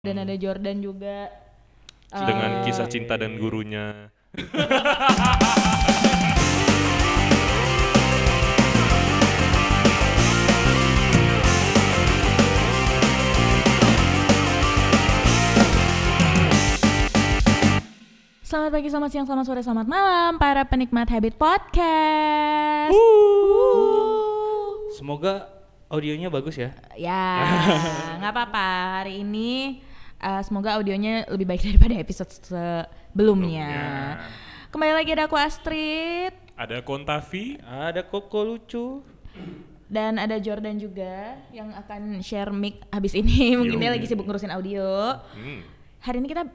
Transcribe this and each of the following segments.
dan ada Jordan juga dengan Eh, kisah cinta dan gurunya. Selamat pagi, selamat siang, selamat sore, selamat malam para penikmat Habit Podcast. Wuh. Semoga audionya bagus ya. Ya, nggak apa-apa. Hari ini eh, semoga audionya lebih baik daripada episode sebelumnya. Kembali lagi ada aku Astrid Ada Kontavi, Ada koko lucu. dan ada Jordan juga yang akan share mic habis ini. Mungkin dia lagi sibuk ngurusin audio. hmm, Hari ini kita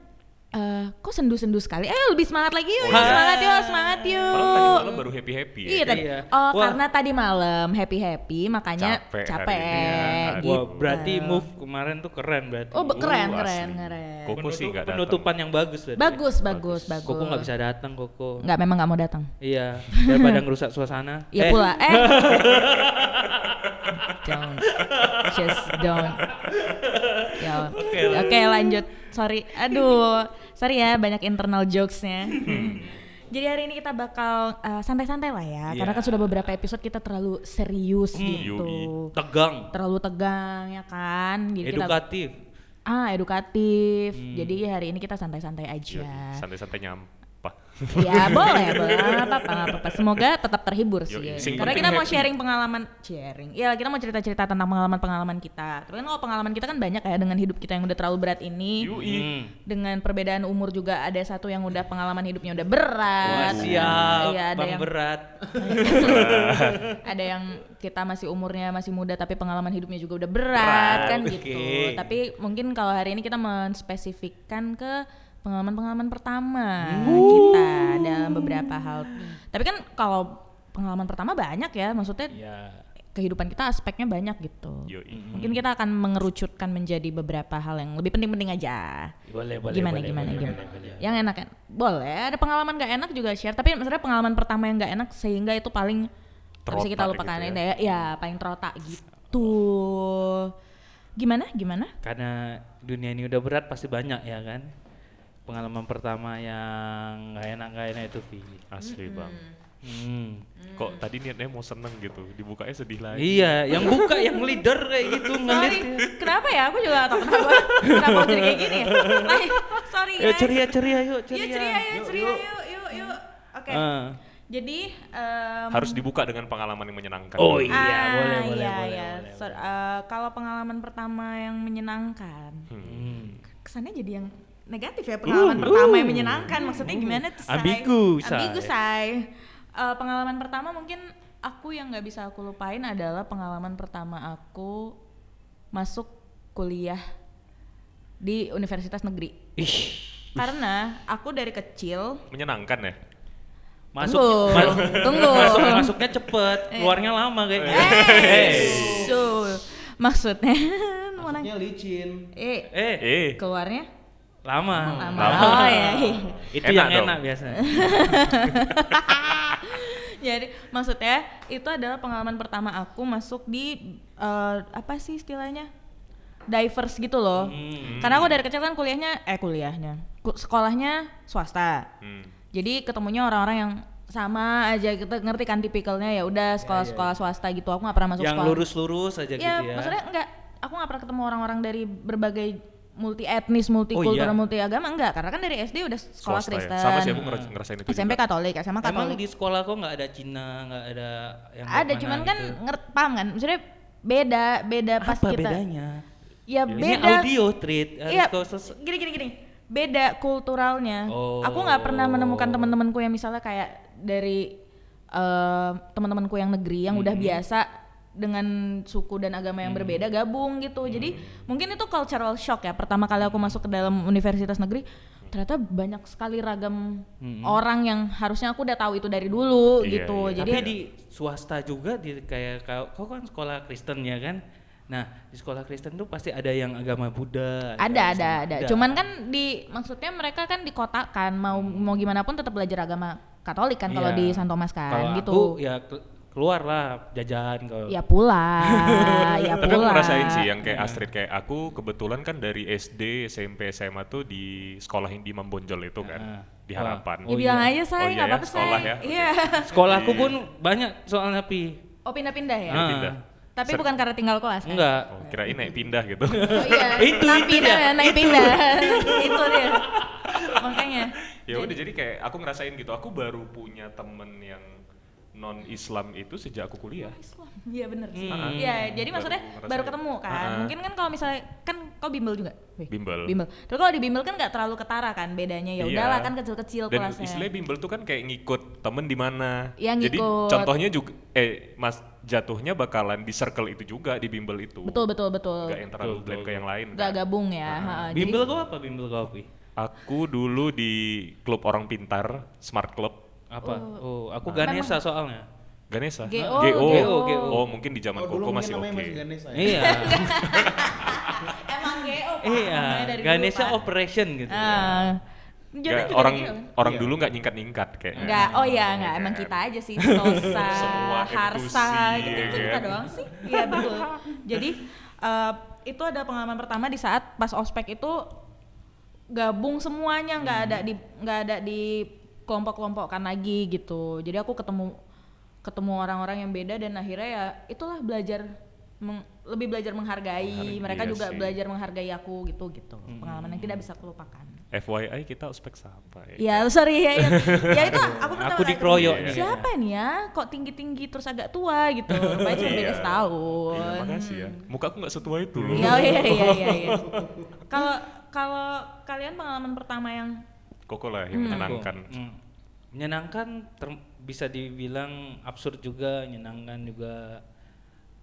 eh, kok sendu-sendu sekali. Eh lebih semangat lagi yuk, Oh, yuk, iya. semangat yuk, semangat yuk. tadi malam baru happy happy ya. Iya tadi. Iya. Oh, Wah. karena tadi malam happy happy makanya Capek capek. ya. gitu. Wah, berarti move kemarin tuh keren berarti. Oh, keren, Uh, keren, asli. keren. Koko sih nggak datang. Penutupan yang bagus berarti. Bagus, bagus, bagus. Koko nggak bisa datang koko. Nggak, memang nggak mau datang. Iya, daripada ngerusak suasana. Iya Eh, pula. Eh. don't. Just don't. Ya. Oke, lanjut. Sorry. Aduh. Sorry ya banyak internal jokesnya. Jadi hari ini kita bakal uh, santai-santai lah ya, karena kan Iya. sudah beberapa episode kita terlalu serius gitu, yoi. Tegang, terlalu tegang ya kan. Jadi kita edukatif. ah edukatif. Jadi hari ini kita santai-santai aja. Santai-santai nyampah. Ya boleh, boleh. Apa-apa, apa-apa. Semoga tetap terhibur sih. Ya. Karena kita mau sharing pengalaman, sharing. Ya kita mau cerita-cerita tentang pengalaman-pengalaman kita. Tapi kan kalau pengalaman kita kan banyak ya dengan hidup kita yang udah terlalu berat ini. Yui. Hmm. Dengan perbedaan umur juga ada satu yang udah pengalaman hidupnya udah berat. Wah, siap, Iya ada bang yang berat. ada yang kita masih umurnya masih muda tapi pengalaman hidupnya juga udah berat, Berat, kan oke. gitu. Tapi mungkin kalau hari ini kita menspesifikkan ke pengalaman-pengalaman pertama kita dalam beberapa hal. Tapi kan kalau pengalaman pertama banyak ya, maksudnya Ya, kehidupan kita aspeknya banyak gitu. Yoi. Mungkin kita akan mengerucutkan menjadi beberapa hal yang lebih penting-penting aja. boleh, boleh. gimana boleh, gimana boleh, gimana? boleh, boleh. Yang enak kan? Boleh. Ada pengalaman gak enak juga share. Tapi maksudnya pengalaman pertama yang gak enak sehingga itu paling nggak bisa kita lupakan gitu ya. ya. Ya paling terotak gitu. Gimana? Gimana? Karena dunia ini udah berat pasti banyak ya kan. Pengalaman pertama yang nggak enak nggak enak itu Vi. Asli bang. Hmm. Kok tadi niatnya mau seneng gitu, dibukanya sedih lagi. Iya, yang buka yang leader kayak gitu ngelit. Sorry, kenapa ya? Aku juga gak tau kenapa. kenapa jadi kayak gini ya? Sorry Yuk guys. ceria ceria yuk Yuk ceria. ceria, yuk ceria, yuk, yuk, yuk. Oke. Ah. Jadi, em, Harus dibuka dengan pengalaman yang menyenangkan. Oh iya, ah, boleh, boleh, iya, boleh, iya. boleh, So, eh, kalau pengalaman pertama yang menyenangkan, Hmm. kesannya jadi yang negatif ya pengalaman pertama yang menyenangkan. Maksudnya gimana tuh? Say? Ambigu, Say. Ambigu, say. Eh, pengalaman pertama mungkin aku yang nggak bisa aku lupain adalah pengalaman pertama aku masuk kuliah di universitas negeri. Ih, Karena aku dari kecil Menyenangkan ya? masuk Tunggu, ma- tunggu. masuk masuknya cepet, keluarnya lama kayaknya. Eh, so, maksudnya. Maksudnya licin. Eh, Eh, Eh, keluarnya lama. lama. Lama. Oh ya. Itu Enak yang dong. enak biasanya. Jadi maksudnya itu adalah pengalaman pertama aku masuk di eh, apa sih istilahnya? Divers gitu loh. Hmm. Karena aku dari kecil kan kuliahnya eh kuliahnya. ku- sekolahnya swasta. hmm. Jadi ketemunya orang-orang yang sama aja kita ngerti kan tipikalnya ya udah sekolah-sekolah swasta gitu. Aku nggak pernah masuk yang sekolah. lurus-lurus aja ya, gitu ya. maksudnya enggak aku nggak pernah ketemu orang-orang dari berbagai multi etnis, multi Oh, iya? multi agama enggak karena kan dari SD udah sekolah Swasta ya? Kristen. Sama sih aku ngeras- ngerasain itu SMP juga. Katolik, SMA Emang Katolik. di sekolah kok nggak ada Cina, nggak ada yang Ada mana cuman kan gitu. ngerti paham kan? Maksudnya beda, beda pas apa kita. bedanya? Ya Ini beda. audio treat Iya. Gini gini gini. Beda kulturalnya. Oh. Aku nggak pernah menemukan teman-temanku yang misalnya kayak dari eh, teman-temanku yang negeri yang udah biasa dengan suku dan agama yang berbeda gabung gitu. Jadi mungkin itu cultural shock ya. Pertama kali aku masuk ke dalam universitas negeri, ternyata banyak sekali ragam orang yang harusnya aku udah tahu itu dari dulu Iya, gitu. iya. Jadi Tapi di swasta juga di kayak kau, kau kan sekolah Kristen ya kan? Nah di sekolah Kristen tuh pasti ada yang agama Buddha. ada ada Islam. ada. Cuman kan di maksudnya mereka kan dikotakan mau mau gimana pun tetap belajar agama Katolik kan kalau Iya. di San Thomas kan Kalau gitu. aku ya keluar lah jajan kalau Ya pula, ya Tapi aku pula. ngerasain sih yang kayak Astrid kayak aku kebetulan kan dari SD, SMP, SMA tuh di sekolah yang di Mambonjol itu kan, Ah. di. Harapan. Ya bilang aja Oh saya, iya nggak ya, apa-apa sekolah saya. ya. Iya. sekolahku pun banyak soalnya pi Oh pindah-pindah ya? Ah. Pindah. Tapi Ser- bukan karena tinggal kelas kan? enggak Oh, kirain naik pindah gitu. Oh iya, Itu, itu pindah, dia. naik pindah. itu dia. Makanya. ya udah jadi kayak aku ngerasain gitu, aku baru punya temen yang non Islam itu sejak aku kuliah. Islam. Iya bener sih. Hmm. Iya, jadi Baru maksudnya ngerasain. baru ketemu kan. Ah. Mungkin kan kalau misalnya kan kau bimbel juga. Wih, Bimbel. Bimbel. Terus kalau di bimbel kan nggak terlalu ketara kan bedanya. Ya Iya. udahlah kan kecil-kecil Dan kelasnya. istilahnya bimbel tuh kan kayak ngikut temen di mana. Iya, Jadi ngikut. contohnya juga eh mas jatuhnya bakalan di circle itu juga di bimbel itu. Betul betul betul. Gak yang terlalu Betul, blend betul, ke yang lain. Nggak kan. gabung ya. ha, jadi- bimbel kau apa bimbel kau pi Aku dulu di klub orang pintar, Smart Club, apa oh aku Memang- Ganesha soalnya Ganesha. GO, GO. GO. Oh, mungkin di zaman Oh, dulu Koko masih oke. Ganesha ya? iya Emang GO iya namanya dari dulu, Ganesha Pak. Operation gitu Ah. Jodoh Nggak, juga orang orang Iya. dulu nggak nyingkat-nyingkat kayaknya. Enggak, oh iya enggak, emang kita aja sih Semua Harsa, gitu ya kita kan? doang sih. Iya betul. Jadi eh, itu ada pengalaman pertama di saat pas ospek itu gabung semuanya nggak ada di nggak ada di kelompok-kelompokkan lagi gitu. Jadi aku ketemu ketemu orang-orang yang beda dan akhirnya ya itulah belajar meng- lebih belajar menghargai. Menghargai, Mereka iya juga sih. belajar menghargai aku gitu gitu. Pengalaman yang tidak bisa aku lupakan. FYI kita ospek siapa ya? Ya sorry ya, ya, ya itu aku pertama Aku dikeroyok nih. Siapa nih ya? Kok tinggi tinggi terus agak tua gitu? Rupanya cuma beda Iya. setahun. Iya, makasih ya. Muka aku nggak setua itu loh. Iya iya iya iya. iya. Kalau kalau kalian pengalaman pertama yang Koko lah yang menyenangkan. Hmm. menyenangkan ter- bisa dibilang absurd juga menyenangkan juga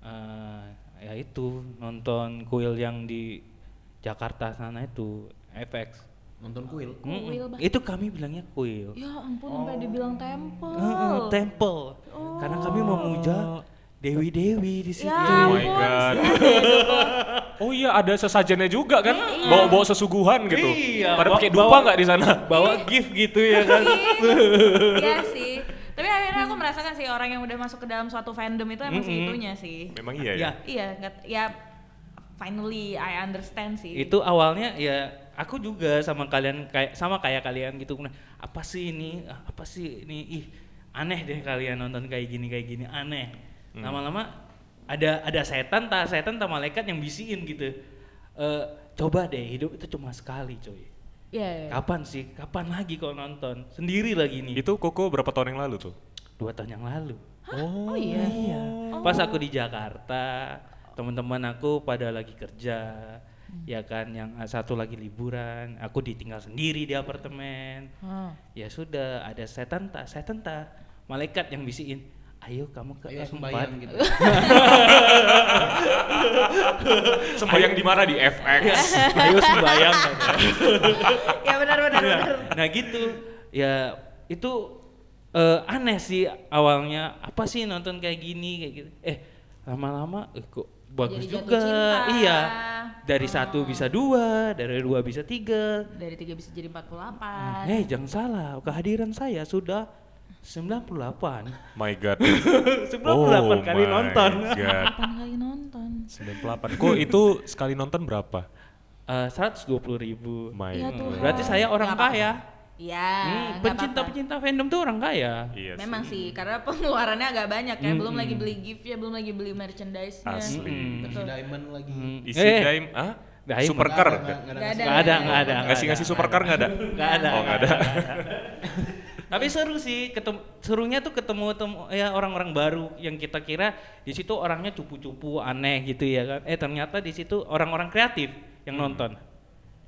eh, ya itu nonton kuil yang di Jakarta sana itu FX Nonton kuil. Kuil, Bah. itu kami bilangnya kuil ya ampun sampai dibilang temple. Heeh, temple karena kami memuja dewi-dewi di situ Ya Oh my ampun. God. Oh iya ada sesajennya juga kan? Iya. Bawa-bawa sesuguhan gitu. Iya, Pada pakai dupa nggak di sana? bawa gift gitu ya kan Iya sih. Tapi akhirnya aku merasakan sih orang yang udah masuk ke dalam suatu fandom itu emang Mm-mm. segitunya sih. Memang iya ya. ya Iya, nggak ya finally I understand sih. itu awalnya ya aku juga sama kalian kayak sama kayak kalian gitu Nah, apa sih ini apa sih ini ih aneh deh kalian nonton kayak gini kayak gini aneh Hmm. Ada ada setan tak setan tak malaikat yang bisiin gitu Eh, coba deh hidup itu cuma sekali coy Iya. iya. kapan sih kapan lagi kau nonton sendiri lagi nih Itu Koko berapa tahun yang lalu tuh? dua tahun yang lalu Oh, iya. Iya. Pas aku di Jakarta, teman-teman aku pada lagi kerja, ya kan, yang satu lagi liburan, aku ditinggal sendiri di apartemen. Hah. Ya sudah, ada setan tak, setan tak, malaikat yang bisiin, ayo kamu ke Ayo S4. sembayang gitu. Sembayang di mana di FX? ayo sembayang. ya benar benar Nah, benar. nah gitu, ya itu eh, aneh sih awalnya, apa sih nonton kayak gini kayak gitu. Eh lama-lama eh, kok bagus Jadi jatuh juga, cinta. iya. Dari satu bisa dua, dari dua bisa tiga. Dari tiga bisa jadi 48. Eh jangan salah, kehadiran saya sudah 98. My God. 98 Oh kali my nonton. God. Kapan kali nonton? 98. Kok itu sekali nonton berapa? Eh, 120 ribu. My Iya God. Tuhan. Berarti saya orang apa-apa. kaya. Iya. Hmm, Pencinta-pencinta fandom tuh orang kaya. Iya. Memang sih. sih, karena pengeluarannya agak banyak ya. Belum lagi beli gift ya, belum lagi beli merchandise-nya. Asli. Mm-mm. Versi diamond lagi. Hmm, Isi eh, daim, ah? Daim. Supercar Nggak ada, Nggak ada. Nggak ada, nggak ada. Ngasih-ngasih supercar nggak ada? Nggak ada. Oh nggak ada. Tapi seru sih, ketemu, serunya tuh ketemu temu, ya orang-orang baru yang kita kira di situ orangnya cupu-cupu aneh gitu ya kan. Eh ternyata di situ orang-orang kreatif yang nonton.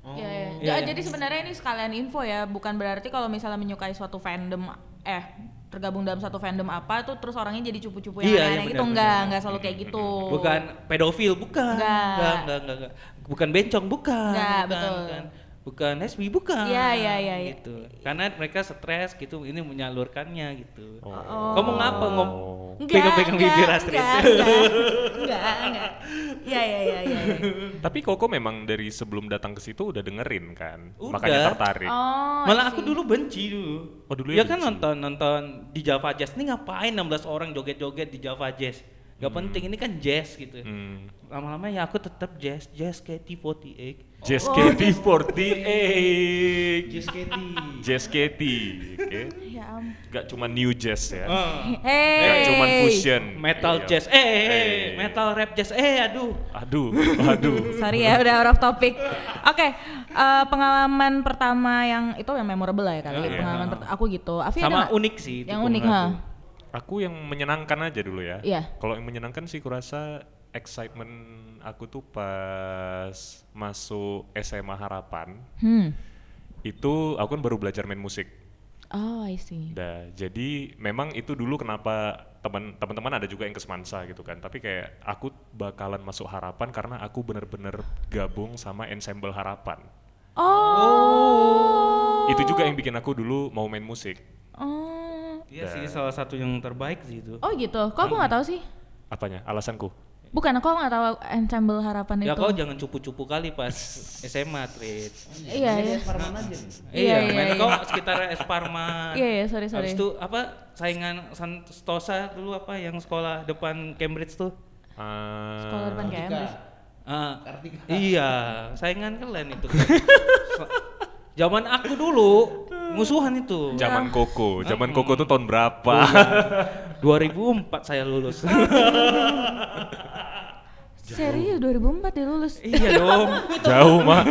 Oh. Iya, iya. Iya, Ja- iya. Jadi sebenarnya ini sekalian info ya, bukan berarti kalau misalnya menyukai suatu fandom eh tergabung dalam satu fandom apa tuh terus orangnya jadi cupu-cupu yang Iya, aneh-aneh iya, gitu enggak, enggak selalu kayak gitu. Bukan pedofil, bukan. Nggak. Nggak, nggak, nggak, nggak. Bukan bencong, bukan. Nggak, bukan, betul. bukan. Bukan SB bukan Iya, iya, iya, iya. gitu karena mereka stres gitu ini menyalurkannya gitu Oh. kamu ngapa ngom pegang-pegang enggak, bibir Astrid Enggak, enggak, enggak. Iya, iya, iya, iya. iya. Tapi Koko memang dari sebelum datang ke situ udah dengerin kan, Udah. makanya tertarik. Oh, malah aku dulu benci dulu Oh, dulu ya ya kan benci. nonton nonton di Java Jazz ini ngapain 16 orang joget-joget di Java Jazz Gak penting ini kan jazz gitu Hmm. lama-lama ya aku tetap jazz jazz KT48 Jazz Oh. KT48. jazz KT Jazz KT, oke. Ya ampun. Gak cuma new jazz ya. Ah. Hey. Gak cuma fusion. metal Iya. jazz eh, eh, eh, Eh. metal rap jazz eh aduh Aduh, aduh. Sorry ya udah out of topic. Oke, eh, pengalaman pertama yang itu yang memorable lah ya kali. Iya. Pengalaman pertama aku gitu. Afi ada sama nggak? unik sih itu Yang unik, ha? aku. Aku yang menyenangkan aja dulu ya. Iya. Kalau yang menyenangkan sih kurasa excitement aku tuh pas masuk SMA Harapan. Hmm. Itu aku kan baru belajar main musik. Oh, I see. Nah, jadi memang itu dulu kenapa teman teman-teman ada juga yang ke Semansa gitu kan. Tapi kayak aku bakalan masuk Harapan karena aku bener-bener gabung sama ensemble Harapan. Oh. Itu juga yang bikin aku dulu mau main musik. Oh. Iya sih salah satu yang terbaik sih itu Oh gitu. Kok aku nggak tahu sih? Apanya? Alasanku? Bukan, aku nggak tahu ensemble harapan ya itu. kau jangan cupu-cupu kali pas SMA Trit Iya, iya. Iya, iya, iya, main iya. kau sekitar Es Parma Iya, iya, sorry, sorry. Habis itu apa saingan Santosa dulu apa yang sekolah depan Cambridge tuh Ah, Sekolah depan Cambridge. Ah, iya, saingan kalian itu. Zaman aku dulu musuhan itu. Zaman Koko, zaman Koko tuh tahun berapa? 2004 saya lulus. Serius 2004 dia lulus. iya dong. Jauh, Mak.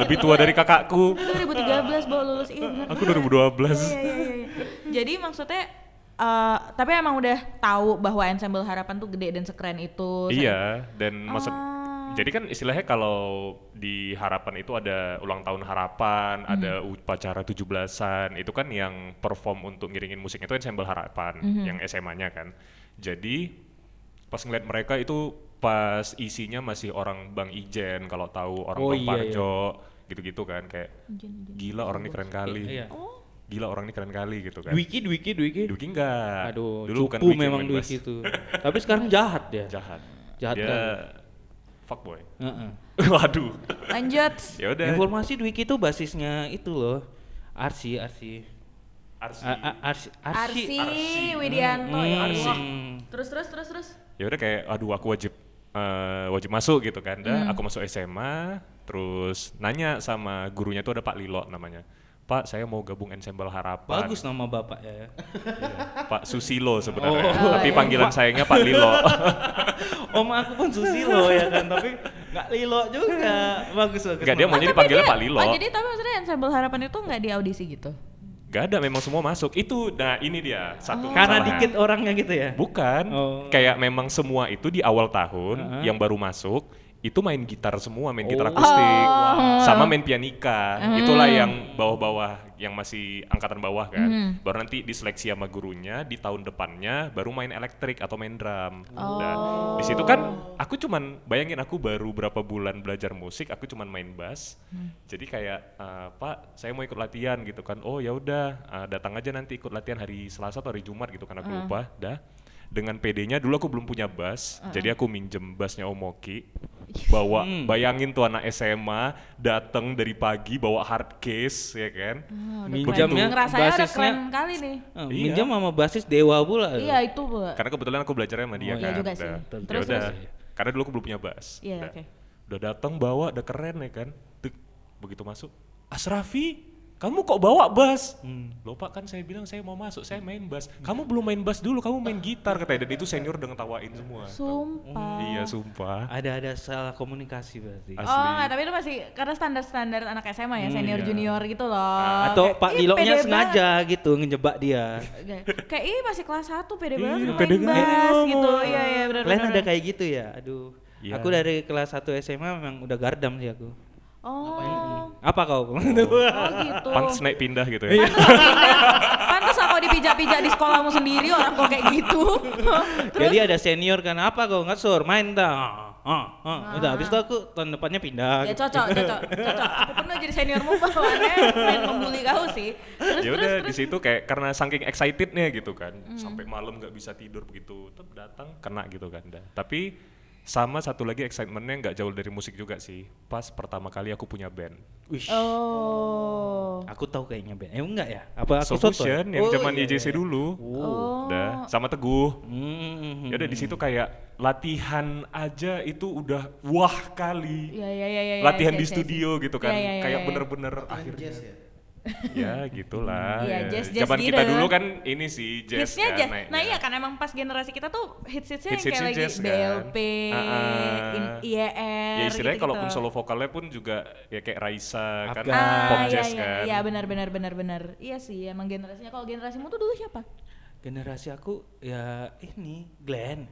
Lebih tua dari kakakku. 2013 bawa lulus iya benar. Aku 2012. Iya, iya, iya, iya. Jadi maksudnya eh, tapi emang udah tahu bahwa ensemble harapan tuh gede dan sekeren itu. Iya, dan maksud Oh. Jadi kan istilahnya kalau di harapan itu ada ulang tahun harapan, Hmm. ada upacara 17-an, itu kan yang perform untuk ngiringin musik itu ensemble harapan, Hmm. yang SMA-nya kan. Jadi pas ngeliat mereka itu pas isinya masih orang Bang Ijen kalau tahu orang Oh, Bang iya, Parjo gitu-gitu kan kayak gila orang ini keren kali. Iya. Gila orang ini keren kali gitu kan. Dwiki, Dwiki, Dwiki. Duki enggak. Aduh, dulu cupu Dwiki memang. Dwiki itu. Tapi sekarang jahat dia. Jahat. Jahat Dia kali. Fuckboy. Heeh. Waduh. Lanjut. Ya udah. Informasi Dwiki itu basisnya itu loh. Arsi, Arsi. Arsi. Arsi, Arsi. Arsi, Widianto ya Hmm. Allah. Terus terus terus terus. ya udah kayak aduh aku wajib eh, wajib masuk gitu kan. Dah Hmm. aku masuk SMA terus nanya sama gurunya tuh ada Pak Lilo namanya. Pak, saya mau gabung ensemble harapan. Bagus nama bapak ya. Iya, Pak Susilo sebenarnya. Oh, Tapi iya. panggilan sayangnya Pak Lilo. Om aku pun Susilo ya kan, tapi nggak Lilo juga. Bagus bagus. Enggak dia maunya dipanggilnya Pak Lilo. Oh, jadi tapi maksudnya ensemble harapan itu nggak di audisi gitu. Gak ada memang semua masuk. Itu nah ini dia satu Karena kesalahan. dikit orangnya gitu ya. Bukan. Oh. Kayak memang semua itu di awal tahun Uh-huh. yang baru masuk itu main gitar semua, main gitar Oh. akustik, Oh. sama main pianika. Itulah yang bawah-bawah, yang masih angkatan bawah kan. Hmm. Baru nanti diseleksi sama gurunya di tahun depannya baru main elektrik atau main drum. Oh. Nah, di situ kan aku cuman bayangin aku baru berapa bulan belajar musik, aku cuman main bass. Hmm. Jadi kayak "Eh, Pak, saya mau ikut latihan gitu kan. Oh ya udah, eh, datang aja nanti ikut latihan hari Selasa atau hari Jumat gitu kan aku lupa. Dah. Dengan PD-nya dulu aku belum punya bass, jadi aku minjem bassnya Om Moki. Bawa, Hmm. bayangin tuh anak SMA datang dari pagi bawa hard case ya kan. Oh, Minjamnya udah basisnya- keren kali nih. Oh, Iya. Minjam sama basis Dewa pula. Iya itu bu. Karena kebetulan aku belajarnya sama dia Oh, kan. iya juga sih. Terus, Ya udah. terus. Karena dulu aku belum punya bass. Iya, Dah. oke. Udah datang bawa, udah keren ya kan. Tuk, begitu masuk, Asrafi, kamu kok bawa bass? Hmm. Loh pak kan saya bilang saya mau masuk, saya main bass. Kamu belum main bass dulu, kamu main gitar katanya. Dan itu senior udah ngetawain semua. Sumpah. Iya sumpah. Ada ada salah komunikasi berarti. Asli. Oh nggak, tapi itu masih karena standar-standar anak SMA ya, senior iya. junior gitu loh. Atau Kayak, Pak "Ih, Lilonya pede sengaja gitu ngejebak dia. banget." Kayak ih masih kelas 1 pede banget Iya, main pede bass banget. gitu. Iya iya benar Kalian benar. ada kayak gitu ya? Aduh. Iya. Aku dari kelas 1 SMA memang udah gardam sih aku. Oh. Apa kau? Oh gitu. Pantes naik pindah gitu Iya. ya. Pantes aku dipijak-pijak di sekolahmu sendiri orang kok kayak gitu. Jadi ada senior kan apa kau nggak sur main dah. ah, ah. Udah habis itu aku tahun depannya pindah. Ya gitu. cocok, cocok, cocok. Aku pernah jadi seniormu bawaannya main membuli kau sih. Terus ya terus udah di situ kayak karena saking excitednya gitu kan Hmm. sampai malam nggak bisa tidur begitu tetap datang kena gitu kan dah tapi sama satu lagi excitementnya nggak jauh dari musik juga sih pas pertama kali aku punya band Wih. Oh. Aku tahu kayaknya band. Eh enggak ya? Apa aku Soul soto? ya? Fusion yang Oh, zaman iya, YJC iya. dulu Oh. dah sama Teguh Hmm. ya udah di situ kayak latihan aja itu udah wah kali Iya iya iya iya. latihan iya, di iya, studio gitu kan Iya, iya, iya, kayak iya. bener-bener akhirnya ya gitulah Iya, ya. jazz-jazz zaman kita gitu. dulu kan ini sih jazz Hitsnya kan jazz. naiknya. Nah iya kan emang pas generasi kita tuh hits hitsnya yang Hits-hitsnya kayak lagi jazz kan. BLP, Ah, in- IER. ya istilahnya gitu-gitu. kalaupun solo vokalnya pun juga ya kayak Raisa kan Afgan. pop Ah, iya, jazz iya, kan iya benar benar benar benar. Iya sih emang generasinya. Kalau generasimu tuh dulu siapa? Generasi aku ya ini Glenn.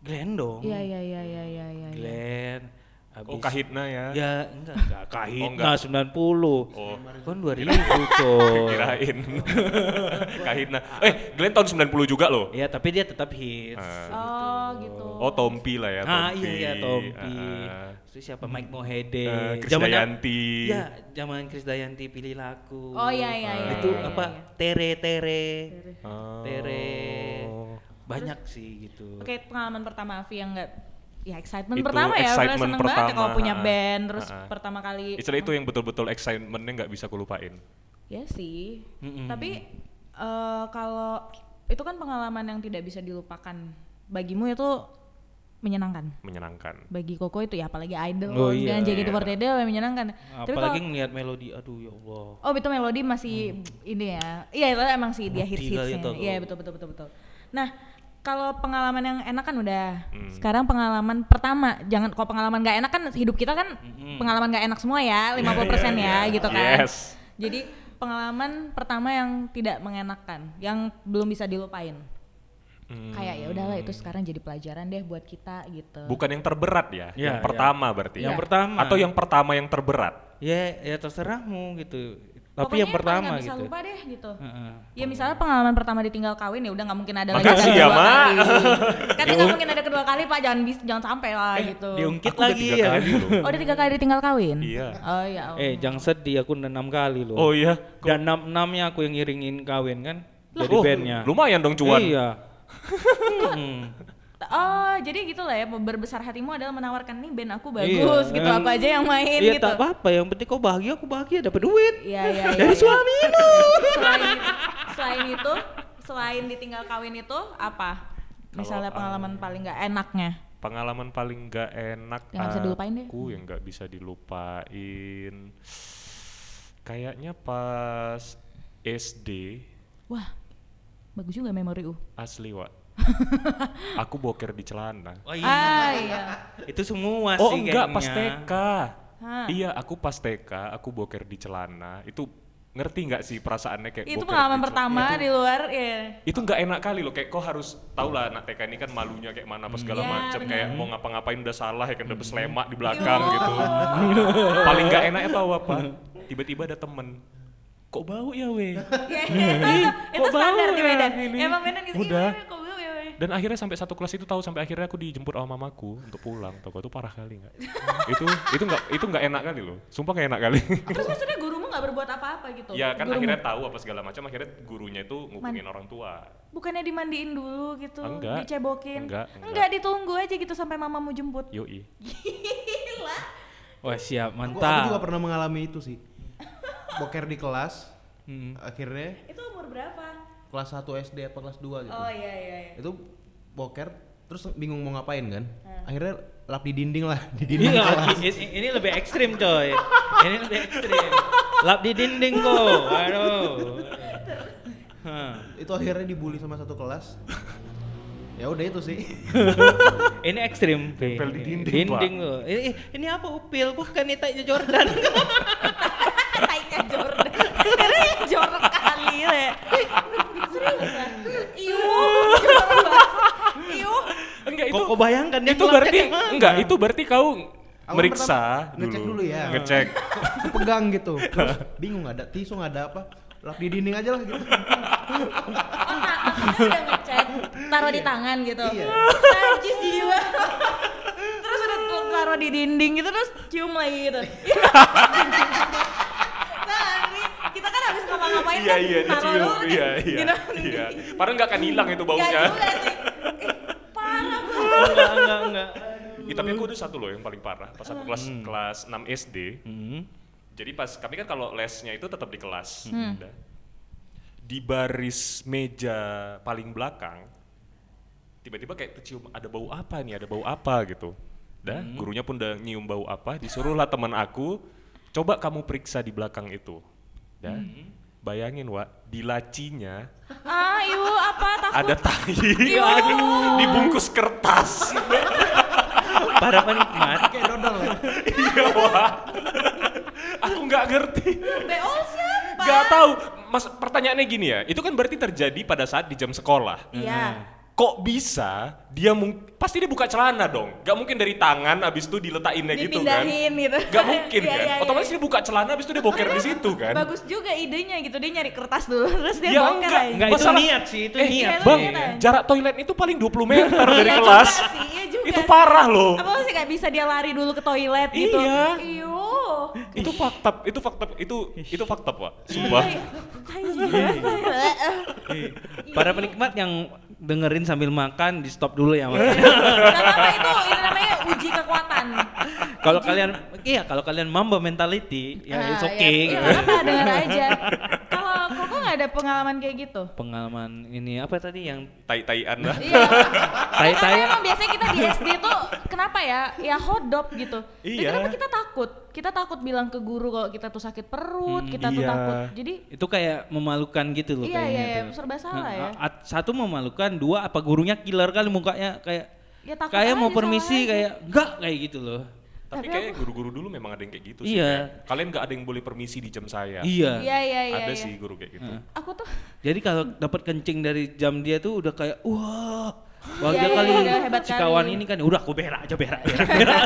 Glenn dong. Iya iya iya iya iya iya. iya. Glenn. oh Habis Kahitna ya Ya enggak enggak Kahitna enggak. 90. oh Kan 2000 coy. kirain Kahitna eh Glenn tahun 90 juga loh Ya tapi dia tetap hits. Ah. Oh gitu. oh Tompi lah ya Ah Tompi iya iya Tompi. Ah, Terus siapa Mike Mohede. Eh, Chris Zamannya- Dayanti. Ya, zaman Chris Dayanti pilih laku. Oh iya iya iya. Itu iya, apa? iya. Tere Tere. Oh. Tere. Banyak sih gitu. Oke pengalaman pertama Avi yang enggak ya excitement Itu pertama ya excitement seneng banget ya pertama, kalau punya band terus ah, ah. pertama kali istilah itu yang betul-betul excitementnya nggak bisa kulupain ya sih. Mm-mm. tapi eh, kalau itu kan pengalaman yang tidak bisa dilupakan. Bagimu itu menyenangkan? Menyenangkan. Bagi Koko itu ya apalagi idol Oh iya. dan JKT48 itu menyenangkan. Tapi Apalagi kalau ngelihat melodi, aduh ya Allah. oh itu melodi masih ini ya. Iya itu emang sih dia Bukti hits hitsnya. Iya betul betul betul betul. Nah kalau pengalaman yang enak kan udah Hmm. sekarang pengalaman pertama jangan kalau pengalaman nggak enak kan hidup kita kan pengalaman nggak enak semua ya 50% ya gitu kan Yes. jadi pengalaman pertama yang tidak mengenakan yang belum bisa dilupain Hmm. kayak ya udahlah itu sekarang jadi pelajaran deh buat kita gitu bukan yang terberat ya, Ya, yang ya. pertama berarti Yang ya? pertama. atau yang pertama yang terberat Ya, ya terserahmu gitu. Tapi Pokoknya yang pertama nggak bisa gitu. lupa deh gitu Heeh. ya misalnya pengalaman pertama ditinggal kawin ya udah nggak mungkin ada lagi Makasih yang ya, kedua kali kan nggak mungkin ada kedua kali pak jangan bis jangan sampai lah gitu Diungkit Aku udah lagi tiga ya. kali loh. oh udah tiga kali ditinggal kawin Iya. oh ya Allah. Eh, jangan sedih aku udah enam kali loh. oh iya Dan enam enamnya aku yang ngiringin kawin kan. Jadi Oh, bandnya. lumayan dong cuan Iya. Hmm. Oh jadi gitu lah ya berbesar hatimu adalah menawarkan nih band aku Iya, bagus gitu yang- apa aja yang main Iya gitu tak apa-apa, yang penting kau bahagia, aku bahagia dapat duit. Iya iya iya. Dari iya. suamimu. Selain itu, selain itu, selain ditinggal kawin itu apa? Misalnya Kalau, pengalaman paling nggak enaknya. pengalaman paling nggak enak Yang nggak bisa dilupain deh. aku yang nggak bisa dilupain kayaknya pas SD Wah, bagus juga memori U. asli wa aku boker di celana Oh iya. Ah iya. Itu semua oh sih enggak pas. TK Hah. iya aku pas TK aku boker di celana itu ngerti nggak sih perasaannya kayak Itu pengalaman pertama Itu- di luar ya. itu nggak enak kali loh kayak kau harus tau lah anak TK ini kan malunya kayak mana apa segala Iya, macam bener. kayak mau ngapa-ngapain udah salah ya kan udah beslemak di Iya. belakang gitu paling nggak enaknya tau apa tiba-tiba ada temen kok bau ya weh Iya, itu kok standar bau di ya Medan. ini? Emang Medan gitu. Udah. Iya, kok ya. Dan akhirnya sampai satu kelas itu tahu sampai akhirnya aku dijemput sama mamaku untuk pulang toko itu parah kali nggak itu itu nggak itu nggak enak kali loh sumpah nggak enak kali Terus maksudnya gurumu nggak berbuat apa-apa gitu? ya kan Gurumu. akhirnya tahu apa segala macam akhirnya gurunya itu ngubungin orang tua Bukannya dimandiin dulu gitu, Enggak. dicebokin? Enggak, enggak. Enggak, ditunggu aja gitu sampai mamamu jemput. yoi Gila. Wah siap, Aku, aku mantap. juga pernah mengalami itu sih. Boker di kelas, Hmm. akhirnya Itu umur berapa? Kelas 1 SD apa kelas 2 gitu. Oh iya iya iya. Itu boker terus bingung mau ngapain kan. Akhirnya lap di dinding lah, di dinding Iya, kelas. ini, ini lebih ekstrim coy. Ini lebih ekstrim. Lap di dinding kok. Aduh. Hah. Itu akhirnya dibully sama satu kelas. ya udah itu sih. Ini ekstrim. Tempel di dinding, Pak. Dinding loh. Ini, ini apa upil? Bukan ini taknya Jordan. Taiknya Jordan. Karena yang jorok kali ya. Serius ya? Iu, jorok banget. Iu. enggak Kok kau bayangkan dia itu berarti mana? enggak itu berarti kau Aku meriksa pertama ngecek dulu ya. ngecek Kepegang gitu. Terus bingung ada tisu nggak ada apa. Lap di dinding aja lah gitu. Oh, nah, udah ngecek, taruh di tangan gitu. Iya. Najis jiwa. taruh di dinding gitu terus cium lagi gitu. nah, ini kita kan habis ngapa-ngapain Iya kan iya taruh dulu Iya iya. gitu. Iya. Padahal nggak akan hilang itu baunya. juga sih. Enggak enggak enggak Ih, tapi aku ada satu loh yang paling parah. Pas aku kelas kelas 6 SD. Hmm. Jadi pas kami kan kalau lesnya itu tetap di kelas. Hmm. Udah. Di baris meja paling belakang tiba-tiba kayak tercium ada bau apa nih, ada bau apa gitu. Dah, Hmm. gurunya pun udah nyium bau apa, disuruhlah teman aku, coba kamu periksa di belakang itu. Dah. Hmm. Bayangin, Wak, di lacinya Ah, ibu apa takut? ada tai. Dibungkus kertas. para penikmat Kayak dodol ya. Iya, Wak. Aku nggak ngerti. Beol siapa? Gak tahu. Mas pertanyaannya gini ya, itu kan berarti terjadi pada saat di jam sekolah. Iya. Kok bisa dia mung pasti dia buka celana dong. Gak mungkin dari tangan abis itu diletainnya gitu kan. Gitu. Gak mungkin Iya, kan. iya, iya. Otomatis dia buka celana abis itu dia boker di situ kan. Bagus juga idenya gitu dia nyari kertas dulu terus dia Ya boker enggak, aja. enggak itu Masalah- niat sih itu Eh, niat iya, Bang, iya, iya. jarak toilet itu paling 20 meter dari Iya kelas. juga sih, iya juga Itu parah loh. Apa sih nggak bisa dia lari dulu ke toilet gitu? Iya. Iyo. Itu fakta, itu fakta, itu itu fakta pak. Sumpah. para penikmat yang dengerin sambil makan di stop dulu ya Mas. Gak apa-apa itu, ini namanya uji kekuatan. kalau kalian iya kalau kalian mamba mentality ya Ah, it's iya. okay Iya, gitu. apa denger aja. Ada pengalaman kayak gitu? pengalaman ini apa tadi yang Tai-taian lah. Iya. Tai- Karena tai- emang biasanya kita di SD tuh kenapa ya? Ya hodop gitu. Dan Iya. kenapa kita takut? Kita takut bilang ke guru kalau kita tuh sakit perut, kita tuh iya. takut. Jadi itu kayak memalukan gitu loh Iya, kayaknya iya, iya, tuh. serba salah ya. at- satu memalukan, dua apa gurunya killer kali mukanya kayak Ya, takut kayak mau permisi kayak enggak kayak gitu loh. Tapi Tapi kayak guru-guru dulu memang ada yang kayak gitu sih. Iya. kayak, Kalian nggak ada yang boleh permisi di jam saya. Iya. iya iya iya. ada iya. sih guru kayak gitu. Aku tuh Jadi kalau dapat kencing dari jam dia tuh udah kayak wah bangga Iya, iya, kali hebat si kawan kali. ini kan udah aku berak aja berak berak. berak.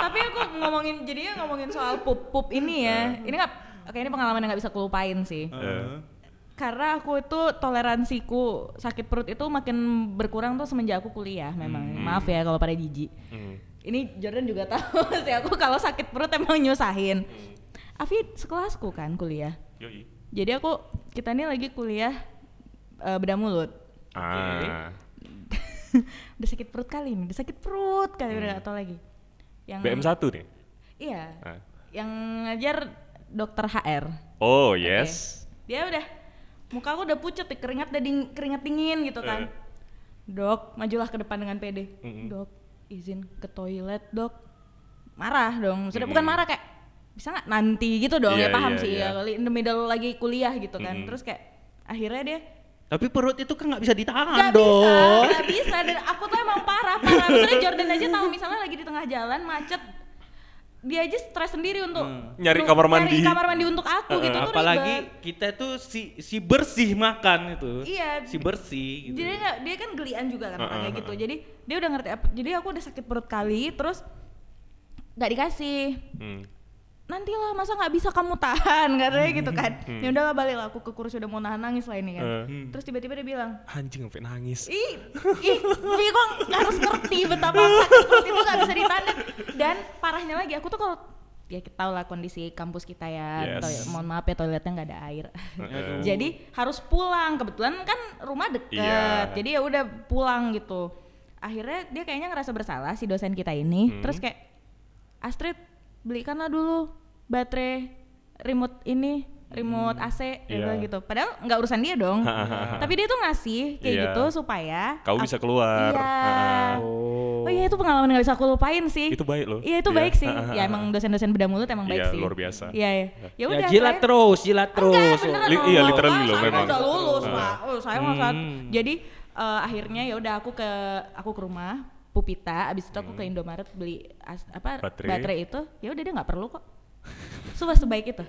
tapi aku ngomongin jadinya ngomongin soal pup pup ini ya. Ini nggak Oke ini pengalaman yang nggak bisa kulupain sih. Eh, Karena aku itu toleransiku sakit perut itu makin berkurang tuh semenjak aku kuliah memang. Maaf ya kalau pada jijik. hmm. Ini Jordan juga tahu sih aku kalau sakit perut emang nyusahin. Afi sekelasku kan kuliah. Yoi. Jadi aku kita ini lagi kuliah eh, bedah mulut. Ah. udah sakit perut kali ini, udah sakit perut kali udah gak tau lagi. Yang BM 1 nih. Iya. Ah. Yang ngajar dokter HR. Oh, yes. Dia udah muka aku udah pucet, keringat udah ding- keringat dingin gitu kan. Eh. Dok, majulah ke depan dengan pede. Mm-mm. Dok, izin ke toilet, Dok. Marah dong. Sudah bukan Mm-mm. marah kayak bisa nggak nanti gitu dong Iya, ya paham iya, sih iya. ya kali in the middle lagi kuliah gitu kan Mm-mm. terus kayak akhirnya dia Tapi perut itu kan nggak bisa ditahan Gak bisa, dong. gak bisa. Dan aku tuh emang parah, parah. Misalnya Jordan aja tahu misalnya lagi di tengah jalan macet, dia aja stres sendiri untuk Nyari untuk- kamar mandi. nyari kamar mandi untuk aku gitu tuh Apalagi ribet. kita tuh si si bersih makan itu. Iya. Si bersih gitu. Jadi dia, dia kan gelian juga kan Heeh, orangnya heeh. gitu. Jadi dia udah ngerti. Jadi aku udah sakit perut kali, terus nggak dikasih. Hmm. Nantilah masa nggak bisa kamu tahan katanya gitu kan. Ya udahlah balik lah aku ke kursi udah mau nahan nangis lah ini kan. Eh. Terus tiba-tiba dia bilang, Anjing sampai nangis. Ih, ih, Vi kok harus ngerti betapa sakit perut itu gak bisa ditahan dan parahnya lagi aku tuh kalau ya kita tahu lah kondisi kampus kita ya, Yes. toilet- mohon maaf ya toiletnya nggak ada air. Aduh. jadi harus pulang kebetulan kan rumah deket, Iya. jadi ya udah pulang gitu. Akhirnya dia kayaknya ngerasa bersalah si dosen kita ini, Hmm. terus kayak Astrid belikanlah dulu baterai remote ini remote AC dia Iya. bilang gitu. Padahal nggak urusan dia dong. Tapi dia tuh ngasih kayak Iya. gitu supaya Kau bisa keluar. Iya. Oh. Oh iya itu pengalaman yang gak bisa aku lupain sih. Itu baik loh. Iya itu Iya. baik sih. Ya emang dosen-dosen beda mulut emang baik Iya, sih. luar biasa. Iya iya. Ya Ya, udah. jilat terakhir- terus, jilat terus. Enggak, Li- iya, literally loh, saya memang. udah lulus, Ah. Pak. Oh, saya. Hmm. Jadi eh, akhirnya ya udah aku ke aku ke rumah Pupita, abis itu aku ke Indomaret beli as- apa Hmm. Baterai. baterai, itu, ya udah dia nggak perlu kok. Sumpah sebaik itu.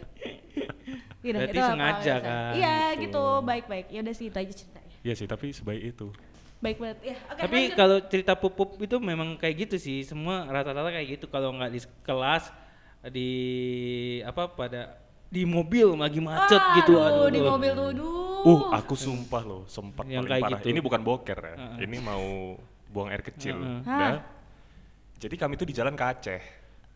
Gitu, Berarti itu apa sengaja kan, Iya gitu. gitu, baik-baik. Ya udah sih itu aja ceritanya. Iya sih, tapi sebaik itu. Baik banget. Ya, oke. Tapi kalau cerita pupup itu memang kayak gitu sih, semua rata-rata kayak gitu. Kalau nggak di kelas, di apa pada di mobil lagi macet Ah, gitu. aduh, Aduh, di mobil tuh, aduh. Uh, aku sumpah loh, sempat Yang paling kayak parah. gitu. Ini bukan boker ya. Heeh. Ini mau buang air kecil. Heeh. Udah. Jadi kami tuh di jalan ke Aceh.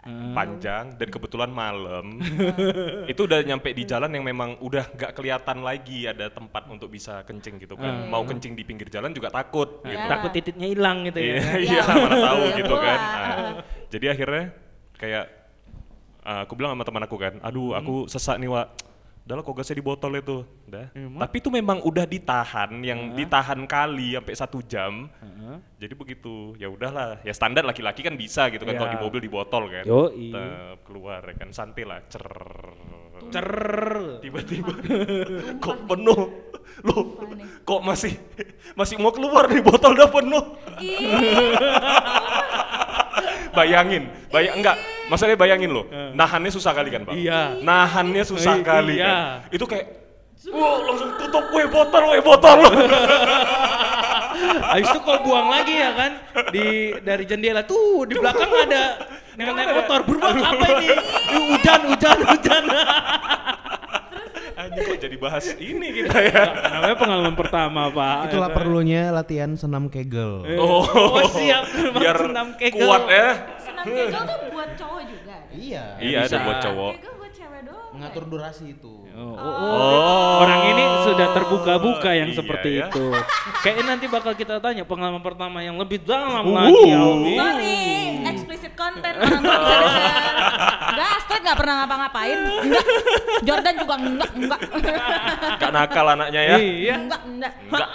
Hmm. Panjang dan kebetulan malam. itu udah nyampe di jalan yang memang udah nggak kelihatan lagi ada tempat untuk bisa kencing gitu kan. Mau kencing di pinggir jalan juga takut gitu. Ya. Takut titiknya hilang gitu ya. Iya, iya mana tahu Iya, gitu kan. Nah, jadi akhirnya kayak uh, aku bilang sama teman aku kan, aduh aku sesak nih Wak. Udah lah kok gasnya di botol itu. Udah. Tapi itu memang udah ditahan, yang ditahan kali sampai satu jam. Jadi begitu, ya udahlah, ya standar laki-laki kan bisa gitu kan kalau Iya. di mobil di botol kan. Yoi. Tetep keluar ya kan, santai lah, cer. Cer. Tiba-tiba kok penuh. Loh, kok masih masih mau keluar nih botol udah penuh. Bayangin, bayang enggak, maksudnya bayangin loh, nahannya susah kali kan, Bang? Iya. Nahannya susah Eh, kali iya. kan. Itu kayak Wah, langsung tutup, weh botol, weh botol. Habis itu kau buang lagi ya kan di dari jendela tuh di belakang ada yang naik motor beruang apa ini? Hujan hujan hujan. Anjing kok jadi bahas ini kita ya. Namanya pengalaman pertama pak. Itulah perlunya latihan senam kegel. Oh, Oh, siap. biar Senam kegel. kuat ya. Senam kegel tuh buat cowok juga. Iya. Iya, ada buat cowok. Kegel doang. Ngatur durasi itu. Oh, oh, oh. Orang ini sudah terbuka-buka yang Iya, seperti ya. itu. Kayaknya nanti bakal kita tanya pengalaman pertama yang lebih dalam Uh. lagi Alwi. Sorry, explicit content orang tua bisa denger. Enggak, Astrid nggak pernah ngapa-ngapain. Enggak. Jordan juga enggak, enggak. Gak nakal anaknya ya. Iya. enggak, enggak. Enggak.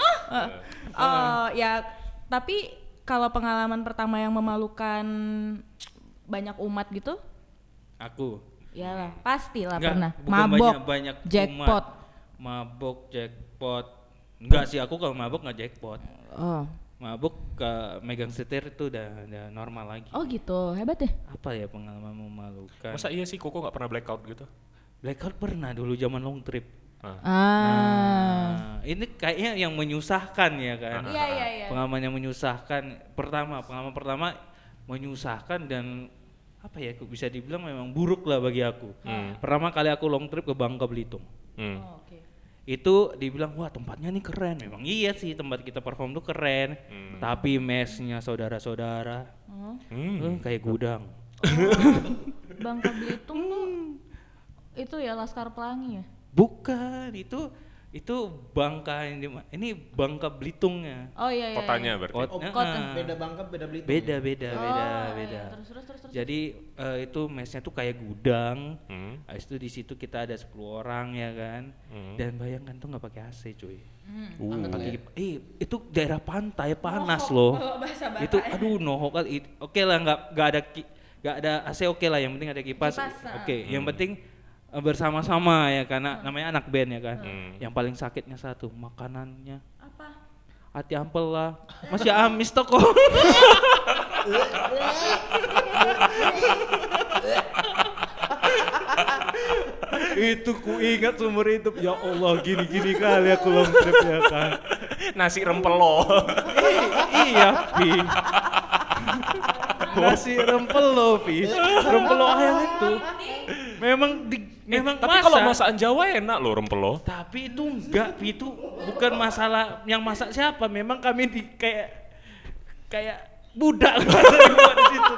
Oh, ya tapi kalau pengalaman pertama yang memalukan banyak umat gitu, Aku. Ya pastilah Enggak, pernah. Mabok, banyak, banyak jackpot. umat. Mabok, jackpot. Enggak sih, aku kalau mabok nggak jackpot. Oh. Mabuk ke megang setir itu udah, udah normal lagi. Oh gitu, hebat ya? Apa ya pengalaman memalukan? Masa iya sih Koko gak pernah blackout gitu? blackout pernah dulu zaman long trip. Ah. Ah. Nah, ini kayaknya yang menyusahkan ya kan. Iya, iya, iya. Pengalaman yang menyusahkan. Pertama, pengalaman pertama menyusahkan dan apa ya? aku Bisa dibilang memang buruk lah bagi aku. Pertama kali aku long trip ke Bangka Belitung. Hmm. Oh, oke. itu dibilang wah tempatnya nih keren memang iya sih tempat kita perform tuh keren tapi mesnya saudara-saudara Oh. eh, Hmm. kayak gudang Bangka Belitung tuh itu ya Laskar Pelangi ya? bukan itu itu bangka yang di ma- ini bangka belitungnya Oh iya iya. Kotanya iya. berarti. Kot- Oh, kota. eh, Beda Bangka, beda Belitung. beda beda Oh, beda iya, beda iya. Terus terus terus terus. jadi eh, itu mesnya tuh kayak gudang Hmm. Habis itu di situ kita ada 10 orang ya kan Hmm. dan bayangkan tuh nggak pakai AC cuy Hmm. Uh. pakai kip- eh itu daerah pantai panas loh Oh, bahasa Batak itu ya. aduh noho kali oke lah nggak nggak ada nggak ada AC oke lah yang penting ada kipas, Kipas, ah. oke yang penting bersama-sama ya karena Hmm. namanya anak band ya kan? Hmm. yang paling sakitnya satu makanannya. Apa? hati ampel lah. Masih amis toko itu ku ingat seumur hidup. Ya Allah gini gini kali aku long trip ya kan? Nasi rempelo. iya pi. Nasi rempelo pi. Rempelo ayam itu. Memang di, memang Tapi masak kalau masakan Jawa enak loh rempelo. tapi itu enggak itu bukan masalah yang masak siapa. Memang kami di kayak kayak budak di situ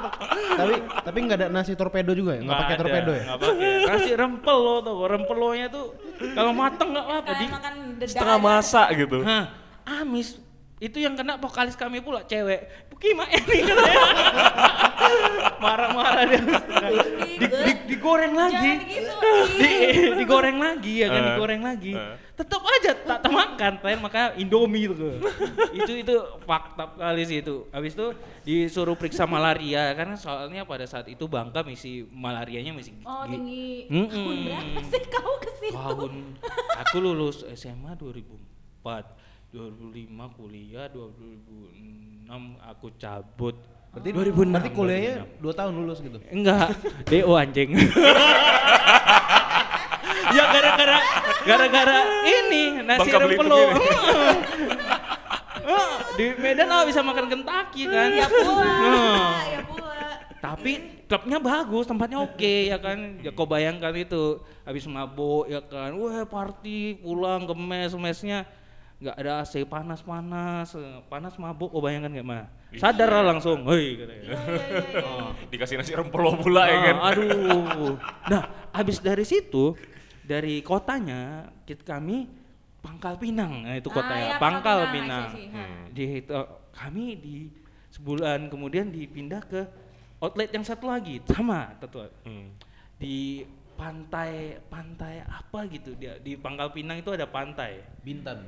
tapi tapi nggak ada nasi torpedo juga ya? Nggak pakai torpedo ya? nggak pakai. Nasi rempelo tuh rempelonya tuh kalau mateng nggak apa Kayak di makan deda Setengah masak gitu. Hah, amis. Itu yang kena vokalis kami pula cewek. Gimana ini katanya marah-marah dia di, di, digoreng lagi gitu. di, digoreng lagi ya kan Eh, digoreng lagi eh. tetap aja tak termakan terakhir makanya Indomie itu itu itu fakta kali sih itu habis itu disuruh periksa malaria karena soalnya pada saat itu Bangka misi malarianya masih Oh, gi- tinggi. Mm-mm. Tahun berapa sih kau ke situ? tahun aku lulus SMA 2004 2005 kuliah 2006 aku cabut Berarti 2006 berarti kuliahnya 2 tahun lulus gitu. enggak. DO anjing. Ya gara-gara gara-gara ini nasi Bangka rempelo. Eh, di Medan ah bisa makan Kentucky kan? Ya pula, ya pula. tapi klubnya bagus tempatnya oke ya kan? Ya kau bayangkan itu. Habis mabuk ya kan? Wah party pulang ke mes mesnya nggak ada AC panas-panas, eh, panas mabuk, oh bayangkan nggak mah? Sadar lah langsung, hei katanya. Oh. Dikasih nasi rempelo pula ya kan. Ah, aduh. Nah, habis dari situ, dari kotanya, kita kami Pangkal Pinang, nah itu Ah, kotanya, ya, Pangkal Pinang, Pinang. Hmm. Di itu- kami di sebulan kemudian dipindah ke outlet yang satu lagi, sama tentu Hmm. di pantai pantai apa gitu dia di Pangkal Pinang itu ada pantai. Bintan.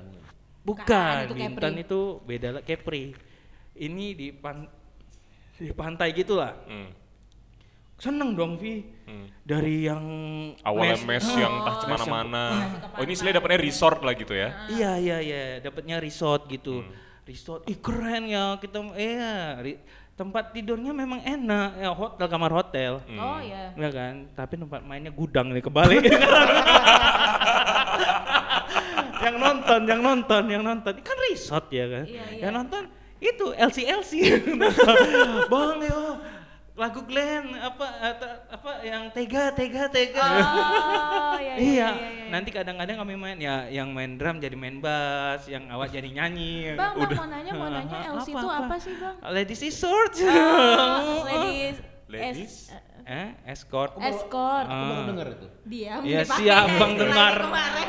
Bukan, Bukan, itu Bintan Kepri. itu beda lah Kepri. Ini di pan di pantai gitulah. Hmm. Seneng dong Vi. Hmm. Dari yang Awalnya mes- mes yang entah mes ke mana-mana. yang- Oh ini istilahnya dapetnya resort lah gitu ya. Iya iya iya, dapatnya resort gitu. Hmm. Resort, ih keren ya kita, iya ri- tempat tidurnya memang enak, ya hotel kamar hotel, Hmm. Oh iya. ya kan. Tapi tempat mainnya gudang nih kebalik. yang nonton, yang nonton, yang nonton, Ini kan resort ya kan. Iya, iya. Yang nonton itu LC LC, bang yo lagu Glenn apa apa, yang tega tega tega. Oh iya iya. Iya, iya, iya. nanti kadang-kadang kami main ya yang main drum jadi main bass, yang awak jadi nyanyi. Bang, bang, mau nanya, mau nanya LC itu apa? apa sih bang? Ladies Resort. Oh, ladies. Ladies? Es- eh, escort. escort. Aku baru Ah. dengar itu. Diam. Ya, ya Bang, istilahnya dengar. Kemarin.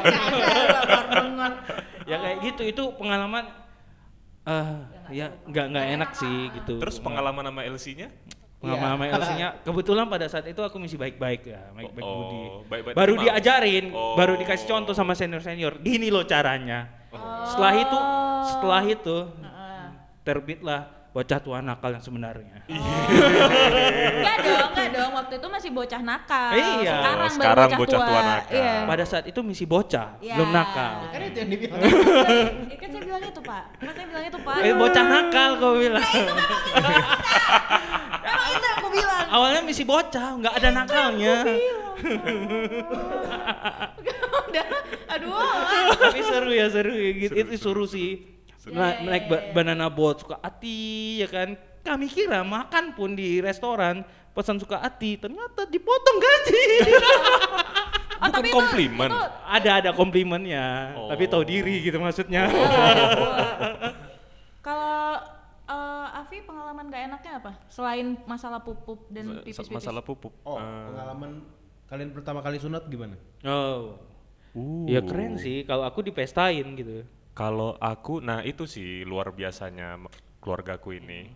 Ya kayak gitu itu pengalaman eh ya nggak nggak enak sih gitu. Terus pengalaman sama LC-nya? pengalaman sama LC-nya kebetulan pada saat itu aku masih baik-baik ya, baik-baik Oh, budi. baik-baik baru tapi mau. diajarin, Oh. baru dikasih contoh sama senior-senior. Gini loh caranya. Setelah itu, setelah itu terbitlah bocah tua nakal yang sebenarnya. Enggak dong, enggak dong. Waktu itu masih bocah nakal. Iya. Sekarang, Oh, sekarang baru bocah bocah tua tua. nakal. Iya. Pada saat itu misi bocah, Iya. belum nakal. Kan itu yang dibilang. Kan saya bilang itu, Pak. Kan saya bilang itu, Pak. Eh bocah nakal kau bilang. Emang itu yang aku bilang. Awalnya misi bocah, nggak ada nakalnya. Udah, aduh. Tapi seru ya seru ya gitu. Itu seru sih. Seru. Na- Iya, iya, naik iya, ba- iya. banana boat suka hati ya kan. Kami kira makan pun di restoran pesan suka hati, ternyata dipotong gaji. Oh, Bukan tapi komplimen. itu- ada ada komplimennya, Oh. tapi tahu diri gitu maksudnya. Kalau eh, Afi pengalaman gak enaknya apa? Selain masalah pupup dan pipis-pipis. Masalah pupuk. Oh, Eh, pengalaman kalian pertama kali sunat gimana? oh. uh. Ya keren sih kalau aku dipestain gitu. Kalau aku, nah itu sih luar biasanya m- keluargaku ini.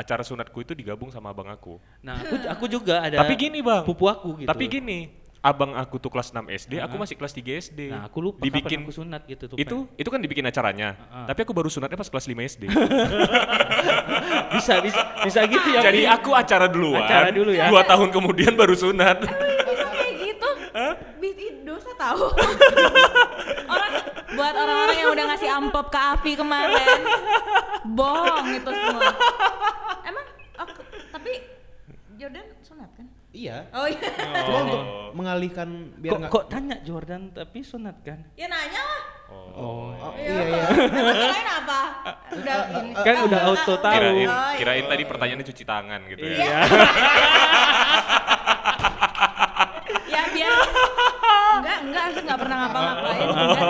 Acara sunatku itu digabung sama abang aku. Nah, aku aku juga ada Tapi gini bang, pupu aku gitu. Tapi gini, abang aku tuh kelas 6 SD, aku masih kelas 3 SD. Nah, aku lupa dibikin kapan aku sunat gitu tuh. itu itu kan dibikin acaranya. Heeh. Tapi aku baru sunatnya pas kelas 5 SD. bisa bisa bisa gitu ya. Jadi aku acara duluan. Acara dulu ya. Dua tahun kemudian baru sunat. Bisa kayak gitu. Ih, dosa tahu. buat orang-orang yang udah ngasih amplop ke Afi kemarin. Bohong itu semua. Emang aku, tapi Jordan sunat kan? Iya. Oh iya. Cuma untuk mengalihkan biar kok, nggak kok tanya Jordan tapi sunat kan? Ya nanya lah. Oh. Oh, iya iya. Emang kirain apa? Udah ini. Kan udah auto tahu. Kirain, Oh, iya. kirain tadi pertanyaannya cuci tangan gitu ya. Iya. Ya biar enggak enggak aku enggak pernah ngapa-ngapain. Enggak.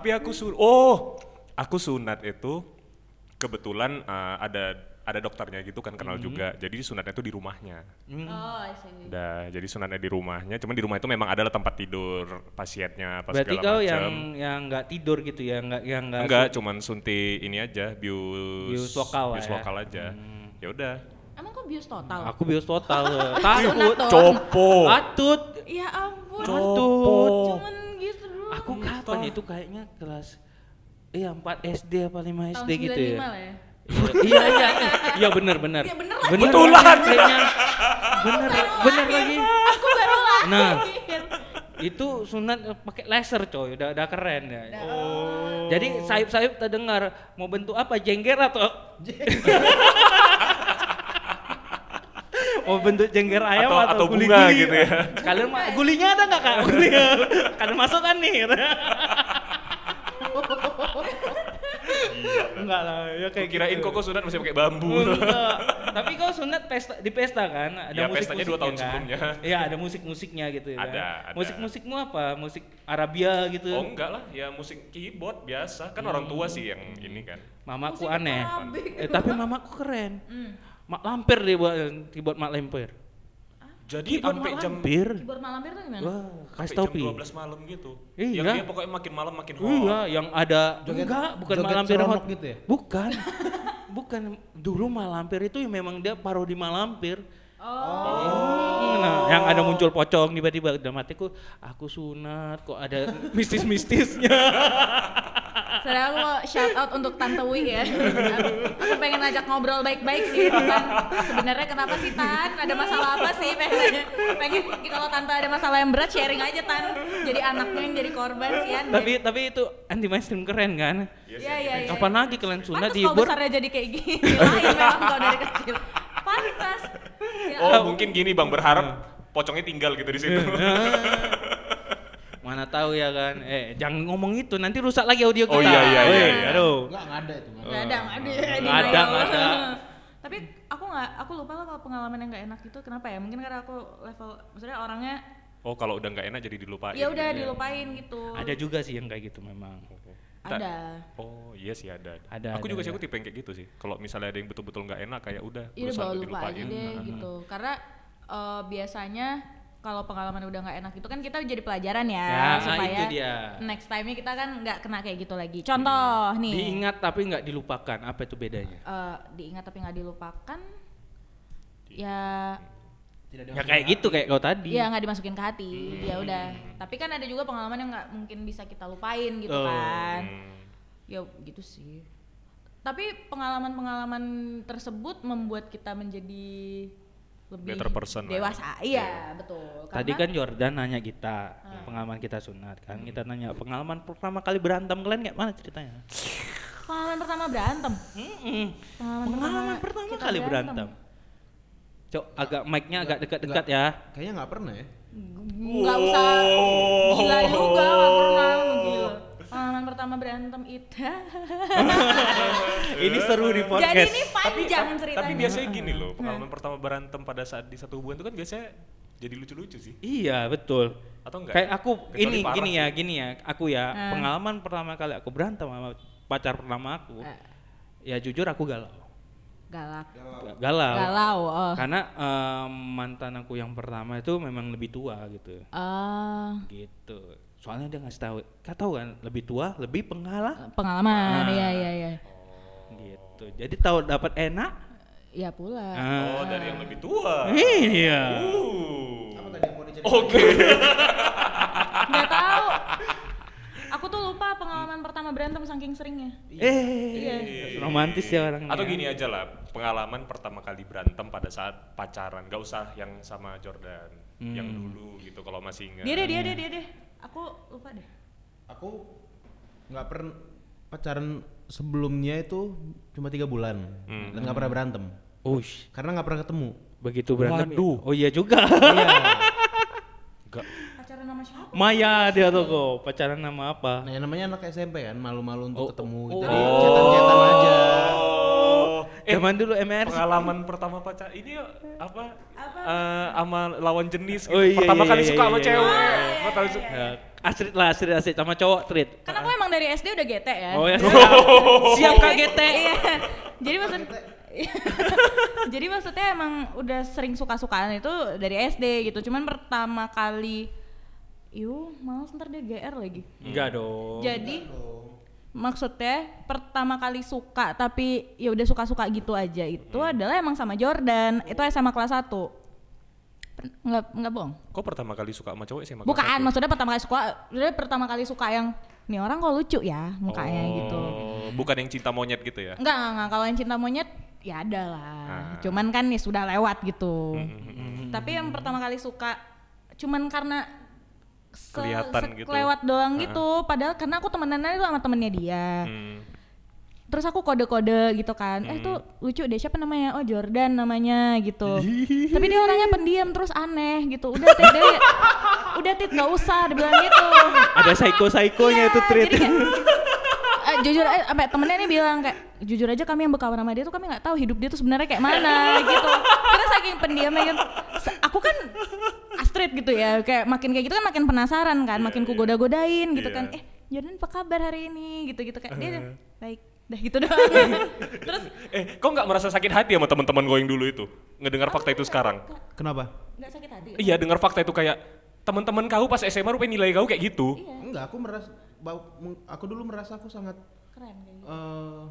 Tapi aku sur oh, aku sunat itu kebetulan eh, ada ada dokternya gitu kan kenal juga. Jadi sunatnya itu di rumahnya. Oh, I see. Udah, jadi sunatnya di rumahnya. Cuman di rumah itu memang adalah tempat tidur pasiennya apa Berarti segala kau macam. yang yang nggak tidur gitu ya, nggak yang nggak Enggak, cuman suntik ini aja, bius Bius lokal bius ya. lokal aja. Ya udah. Emang kok bius total? Aku bios total. Takut. Copo. Atut. Ya ampun. Atut. Cuman. Aku kapan itu kayaknya kelas Iya 4 SD apa 5 tahun SD gitu 95 ya. lah ya. iya iya iya bener bener. Iya. Betulan. lagi kayaknya. Bener bener lagi. Aku baru lahir. Nah. Itu sunat eh, pakai laser coy, udah udah keren ya. Jadi sayup-sayup terdengar mau bentuk apa jengger atau mau bentuk jengger ayam Atau- atau, atau guli bunga guli gitu ya. Kalian ma- gulinya ada nggak kak? Gulinya kalian masuk kan nih? Enggak lah, ya Kayak kirain gitu. koko sunat masih pakai bambu. Enggak. Tapi kau sunat pesta di pesta kan? Ada Ya, musik pestanya dua tahun kan? sebelumnya. Iya, ada musik-musiknya gitu kan. Ada, ada. Musik-musikmu apa? Musik Arabia gitu. Oh enggak lah, ya musik keyboard biasa. Kan orang tua sih yang ini kan. Mamaku Musik aneh. Eh, tapi mamaku keren. Hmm. Mak lampir dia buat keyboard mak lampir. Jadi Keyboard sampai mak jam lampir. Keyboard malam bir tuh gimana? Wah, kasih jam topi. 12 malam gitu. Iya. Yang dia pokoknya makin malam makin hot. Iya, yang ada Joget- enggak, bukan joget malampir seronok hot. gitu ya? Bukan. bukan dulu malampir itu yang memang dia parodi malampir. Oh. Nah, yang ada muncul pocong tiba-tiba dalam hatiku, aku sunat kok ada mistis-mistisnya. Saudara aku mau shout out untuk Tante Wi ya. aku, pengen ajak ngobrol baik-baik sih Tan. Sebenarnya kenapa sih Tan? Ada masalah apa sih? Pengen, pengen kalau Tante ada masalah yang berat sharing aja Tan. Jadi anaknya yang jadi korban sih tapi tapi itu anti mainstream keren kan? Iya iya iya. Kapan lagi kalian sunat Pantes di kau besarnya jadi kayak gini. Lain memang kau dari kecil. Pantas. Ya Oh, mungkin gini Bang berharap pocongnya tinggal gitu di situ. Mana tahu ya kan? Eh, jangan ngomong itu, nanti rusak lagi audio kita. Oh, iya, iya, iya, iya. Aduh. Enggak, enggak ada itu. nggak ada. Nggak ada, nggak ada. Nggak di ada. Tapi aku nggak, aku lupa lah kalau pengalaman yang nggak enak itu kenapa ya? Mungkin karena aku level, maksudnya orangnya oh, kalau udah nggak enak jadi dilupain. ya udah gitu dilupain gitu. Ada juga sih yang kayak gitu memang. Ta- Ada. Oh iya sih ada. Ada, Aku ada, juga sih aku tipe yang kayak gitu sih. Kalau misalnya ada yang betul-betul nggak enak kayak udah Iya berusaha bawa lupa aja dilupain. deh Nah. gitu. Karena eh, biasanya kalau pengalaman udah nggak enak itu kan kita jadi pelajaran ya, Ya, supaya itu dia. next time-nya kita kan nggak kena kayak gitu lagi. Contoh nih. Diingat tapi nggak dilupakan. Apa itu bedanya? eh, diingat tapi nggak dilupakan. Ya Tidak ada Ya kayak gitu kayak kau tadi. Iya nggak dimasukin ke hati, ya udah. Tapi kan ada juga pengalaman yang nggak mungkin bisa kita lupain gitu Oh. kan. Hmm. Ya gitu sih. Tapi pengalaman-pengalaman tersebut membuat kita menjadi lebih Better person lah. dewasa. Iya betul. Tadi kan Jordan nanya kita pengalaman kita sunat kan. Kita nanya pengalaman pertama kali berantem kalian kayak mana ceritanya? pengalaman pertama berantem. Pengalaman, Pengalaman pertama kita kali berantem. Cok, agak mic-nya agak dekat-dekat ya. Kayaknya nggak pernah ya. Nggak usah gila juga, nggak pernah gila. Pengalaman pertama berantem itu. Ini seru di Jadi podcast. ini panjang ceritanya. Tapi biasanya gini loh, pengalaman pertama berantem pada saat di satu hubungan itu kan biasanya jadi lucu-lucu sih. Iya, betul. Atau enggak? Kayak aku Kecuali ini gini sih. ya, gini ya. Aku ya, Hmm. pengalaman pertama kali aku berantem sama pacar pertama aku. Eh. Ya jujur aku galau. Galak. Galau. Galau. Oh. Karena em, mantan aku yang pertama itu memang lebih tua gitu. Ah, Gitu. Soalnya dia ngasih tahu, kau tahu kan, lebih tua, lebih pengalaman. pengalaman, Ah. iya iya iya. Gitu. Jadi tahu dapat enak. Iya pula. Oh, dari yang lebih tua. Iya. Uh. Apa tadi yang mau diceritain? Oke. Nggak tahu. Aku tuh lupa pengalaman pertama berantem saking seringnya. Eh, romantis ya orangnya. Atau gini aja lah, pengalaman pertama kali berantem pada saat pacaran, gak usah yang sama Jordan, yang dulu gitu kalau masih ingat. Dia deh, dia deh, dia deh. Aku lupa deh. Aku nggak pernah pacaran sebelumnya itu cuma tiga bulan Hmm. dan nggak pernah berantem Ush, karena nggak pernah ketemu. begitu berantem. Waduh. Oh iya juga. Iya. Gak. Pacaran sama siapa? Maya dia tuh kok. Pacaran nama apa? Nah, yang namanya anak SMP kan malu-malu untuk Oh, ketemu. oh, Jadi oh. cetan-cetan aja. Oh. Eh, Zaman dulu MR. pengalaman pertama pacar ini apa? Eh, sama lawan jenis gitu. Oh, iya, pertama iya, kali iya, suka iya, sama iya. cewek. Oh, iya, Gua tahu su- Ya, Astrid lah, Astrid, Astrid sama cowok treat. Kan aku emang dari SD udah GT ya. Oh ya, siap, siap KGT. Iya. Jadi maksud Jadi maksudnya emang udah sering suka-sukaan itu dari SD gitu. Cuman pertama kali Yuh, malas ntar dia GR lagi. Enggak dong. Jadi maksudnya pertama kali suka tapi ya udah suka-suka gitu aja itu adalah emang sama Jordan. Itu SMA kelas 1. Enggak enggak bohong. Kok pertama kali suka sama cowok sih? Bukan, maksudnya pertama kali suka, maksudnya pertama kali suka yang nih orang kok lucu ya mukanya Oh, gitu. Bukan yang cinta monyet gitu ya? Enggak, enggak, enggak. Kalau yang cinta monyet ya ada lah. Ah. Cuman kan ya sudah lewat gitu. Hmm, Tapi yang pertama kali suka cuman karena se- Kelihatan gitu. sekelewat doang Ah. gitu. Padahal karena aku temenannya itu sama temennya dia. Hmm. Terus aku kode-kode gitu kan. Eh tuh lucu deh siapa namanya? Oh Jordan namanya gitu. Tapi dia orangnya pendiam terus aneh gitu. Udah tit. Udah tit nggak usah dibilang gitu. Ada psycho-psychonya Iya, itu treat. Jadi, kayak- eh, jujur aja sampai temennya nih bilang kayak jujur aja kami yang berkawan sama dia tuh kami nggak tahu hidup dia tuh sebenarnya kayak mana gitu karena saking pendiamnya Se- aku kan Astrid gitu ya kayak makin kayak gitu kan makin penasaran kan makin ku goda-godain gitu Iya. kan eh Jordan apa kabar hari ini gitu gitu kayak dia baik dah gitu doang terus Eh, kok nggak merasa sakit hati sama teman-teman gue yang dulu itu? Ngedengar fakta itu sekarang? Kenapa? nggak sakit hati Iya, dengar fakta itu kayak teman-teman kau pas SMA rupanya nilai kau kayak gitu. iya Enggak, aku merasa aku dulu merasa aku sangat keren kayak gitu. eh,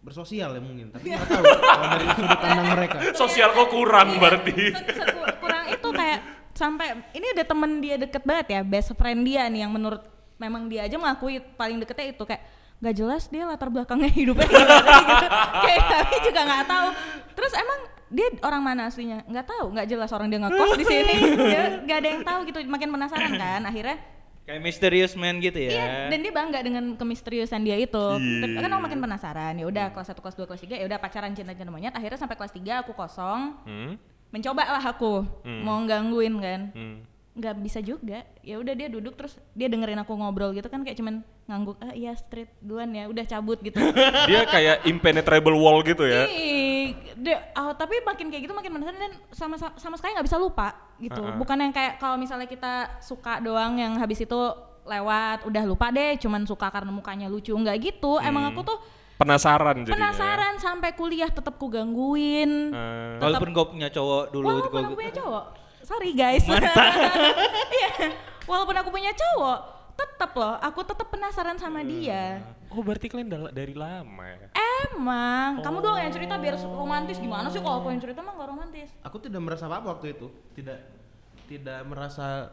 bersosial ya mungkin, tapi nggak tahu kalau dari sudut pandang mereka. Sosial kok kurang berarti. Se- se- kurang itu kayak sampai ini ada temen dia deket banget ya best friend dia nih yang menurut memang dia aja mengakui paling deketnya itu kayak nggak jelas dia latar belakangnya hidupnya gitu kayak kami juga nggak tahu terus emang dia orang mana aslinya nggak tahu nggak jelas orang dia ngekos di sini nggak ada yang tahu gitu makin penasaran kan akhirnya Kayak mysterious man gitu ya. Iya, dan dia bangga dengan kemisteriusan dia itu. Tapi kan aku makin penasaran. Ya udah kelas 1, kelas 2, kelas 3 ya udah pacaran cinta-cinta monyet. Akhirnya sampai kelas 3 aku kosong. Hmm? Mencoba lah aku mau gangguin kan. Hmm. Nggak bisa juga ya udah dia duduk terus dia dengerin aku ngobrol gitu kan kayak cuman ngangguk ah iya street duluan ya udah cabut gitu Dia kayak impenetrable wall gitu ya. Ih, dia- ah, tapi makin kayak gitu makin penasaran dan sama sama, sama sekali nggak bisa lupa gitu Uh-uh. bukan yang kayak kalau misalnya kita suka doang yang habis itu lewat udah lupa deh cuman suka karena mukanya lucu nggak gitu emang aku tuh Penasaran jadinya. ya. penasaran sampai kuliah tetep ku gangguin Eh, Walaupun gue punya cowok dulu walaupun aku punya cowok sorry guys. Iya. Walaupun aku punya cowok tetep loh aku tetep penasaran sama dia. Oh berarti kalian dal- dari lama ya? emang. Kamu doang yang cerita biar romantis. Gimana sih kalau aku yang cerita emang gak romantis? Aku tidak merasa apa-apa waktu itu. Tidak tidak merasa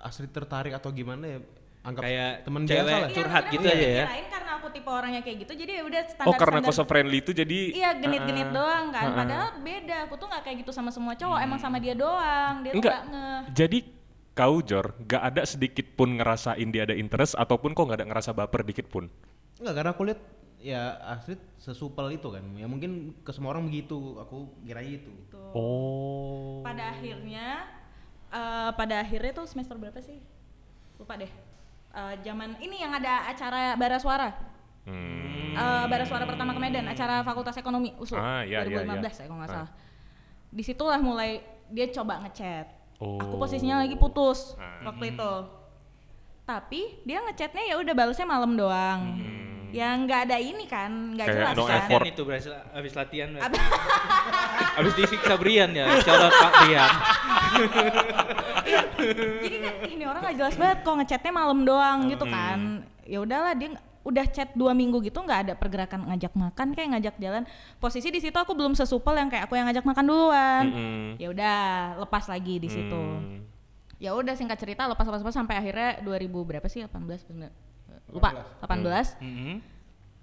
asli tertarik atau gimana ya. Anggap Kayak teman cewek biasa lah. Iya, curhat maksudnya gitu aja ya. dikirain karena aku tipe orangnya kayak gitu jadi ya udah standar Oh karena kau so friendly itu jadi iya genit-genit Ah, doang kan ah, ah. padahal beda aku tuh nggak kayak gitu sama semua cowok emang sama dia doang dia tuh Enggak. nggak nge Jadi kau Jor, gak ada sedikit pun ngerasain dia ada interest ataupun kau gak ada ngerasa baper dikit pun. Enggak, karena aku lihat ya Astrid sesupel itu kan. Ya mungkin ke semua orang begitu. Aku kira itu. Oh. pada akhirnya eh, pada akhirnya tuh semester berapa sih lupa deh Eh, zaman ini yang ada acara bara suara Hmm. Eh, bara suara pertama ke Medan acara Fakultas Ekonomi USU Ah, iya, iya, 2015 iya. ya kalau nggak Ah. salah di situlah mulai dia coba ngechat aku Oh. posisinya lagi putus Ah. waktu itu tapi dia ngechatnya ya udah balesnya malam doang ya nggak ada ini kan nggak Hmm. Jelas no kan effort. Latihan itu berarti abis latihan berarti. Ab- abis disiksa Brian ya. Shout Pak Brian. jadi kan "Ih, ini orang nggak jelas banget kok ngechatnya malam doang gitu kan ya udahlah dia udah chat dua minggu gitu nggak ada pergerakan ngajak makan kayak ngajak jalan posisi di situ aku belum sesupel yang kayak aku yang ngajak makan duluan Mm-mm. ya udah lepas lagi di situ Hmm. ya udah singkat cerita lepas lepas lepas sampai akhirnya 2000 berapa sih 18 19? lupa 18 Mhm.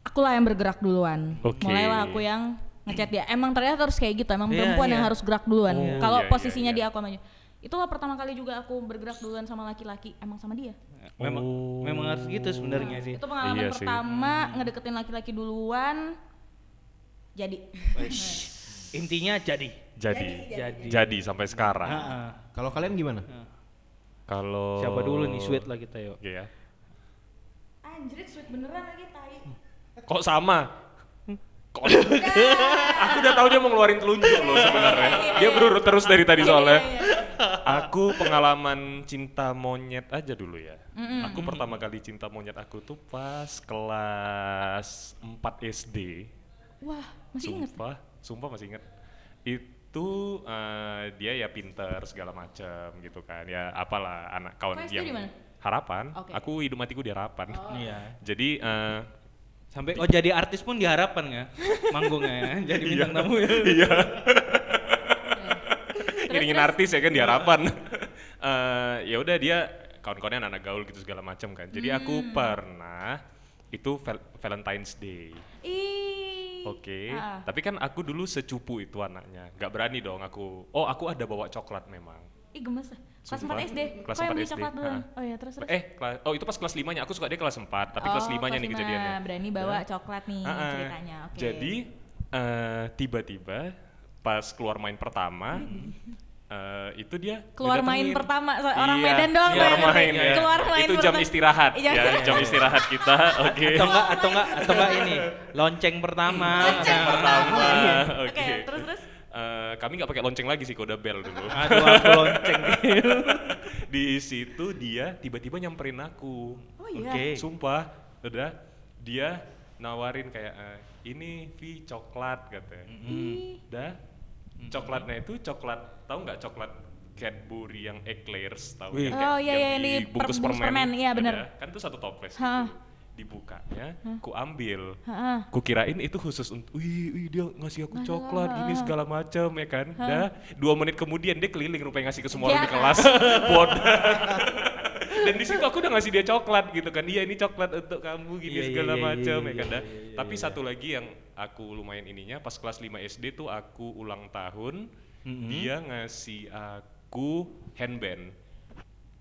akulah yang bergerak duluan Oke. mulailah aku yang ngechat dia emang ternyata harus kayak gitu emang Iya, perempuan iya. yang harus gerak duluan Oh, kalau iya, iya, posisinya iya. dia aku maju itulah pertama kali juga aku bergerak duluan sama laki-laki emang sama dia Memang Oh. memang harus gitu sebenarnya sih. itu pengalaman Iya sih. pertama ngedeketin laki-laki duluan jadi. Intinya jadi. Jadi. Jadi. Jadi sampai sekarang. Heeh. Kalau kalian gimana? Kalau Siapa dulu nih sweet lah kita yuk. Oke ya. anjrit sweet beneran lagi tai Kok sama? Kok Aku udah tahu dia mau ngeluarin telunjuk loh sebenarnya. Dia berurut terus dari tadi soalnya. Aku pengalaman cinta monyet aja dulu ya. Aku pertama kali cinta monyet aku tuh pas kelas 4 SD. wah masih inget Sumpah, sumpah masih inget. Itu eh, dia ya pinter segala macam gitu kan. Ya apalah anak kawan yang di mana? harapan. Aku hidup matiku di harapan. Iya. Jadi eh, Sampai oh jadi artis pun diharapkan ya manggungnya ya. Jadi bintang tamu ya. iya ngiringin artis ya kan di harapan. Eh, ya udah dia kawan-kawannya anak-anak gaul gitu segala macam kan. Jadi aku Hmm. pernah itu Val- Valentine's Day. ih Oke, Ah. tapi kan aku dulu secupu itu anaknya, nggak berani dong aku. Oh, aku ada bawa coklat memang. ih gemes lah kelas Sumpah. 4 SD Kelas yang 4 beli SD, coklat duluan ah. oh ya terus terus Eh, kelas- oh itu pas kelas 5-nya. Aku suka dia kelas 4, tapi kelas Oh, 5-nya nih kelas lima. kejadiannya. berani bawa Ya. coklat nih Ah, ah. ceritanya oke Jadi eh, tiba-tiba pas keluar main pertama, Eh, itu dia Keluar main pertama, so- orang Iya, Medan doang keluar bayangin. main ya. Keluar main itu jam istirahat Iya. ya jam istirahat kita oke Atau enggak atau enggak atau enggak ini lonceng pertama. Lonceng pertama oke Oke, terus terus. Eh, kami nggak pakai lonceng lagi sih kode bel dulu Aduh aku lonceng. di situ dia tiba-tiba nyamperin aku Oh iya. Oke. sumpah udah dia nawarin kayak eh, ini Vi coklat katanya Ih, Dah, coklatnya itu coklat, tahu nggak coklat Cadbury yang eclairs tahu Wih. ya? Oh, iya, iya, yang di dibungkus perbungkus permen, iya, bener. ada. Kan itu satu toples. Hah. Gitu. Dibukanya, ku ambil. Heeh. Ku kirain itu khusus untuk, wih, wih dia ngasih aku coklat, gini segala macam ya kan. Dah, dua menit kemudian dia keliling rupanya ngasih ke semua orang Ya. di kelas. Bodoh. Dan di situ aku udah ngasih dia coklat gitu kan. Iya ini coklat untuk kamu gini Iya, iya, segala iya, macam iya, ya kan. iya, dah. iya, iya, Tapi iya. satu lagi yang aku lumayan ininya pas kelas 5 SD tuh aku ulang tahun, Mm-hmm. dia ngasih aku handband.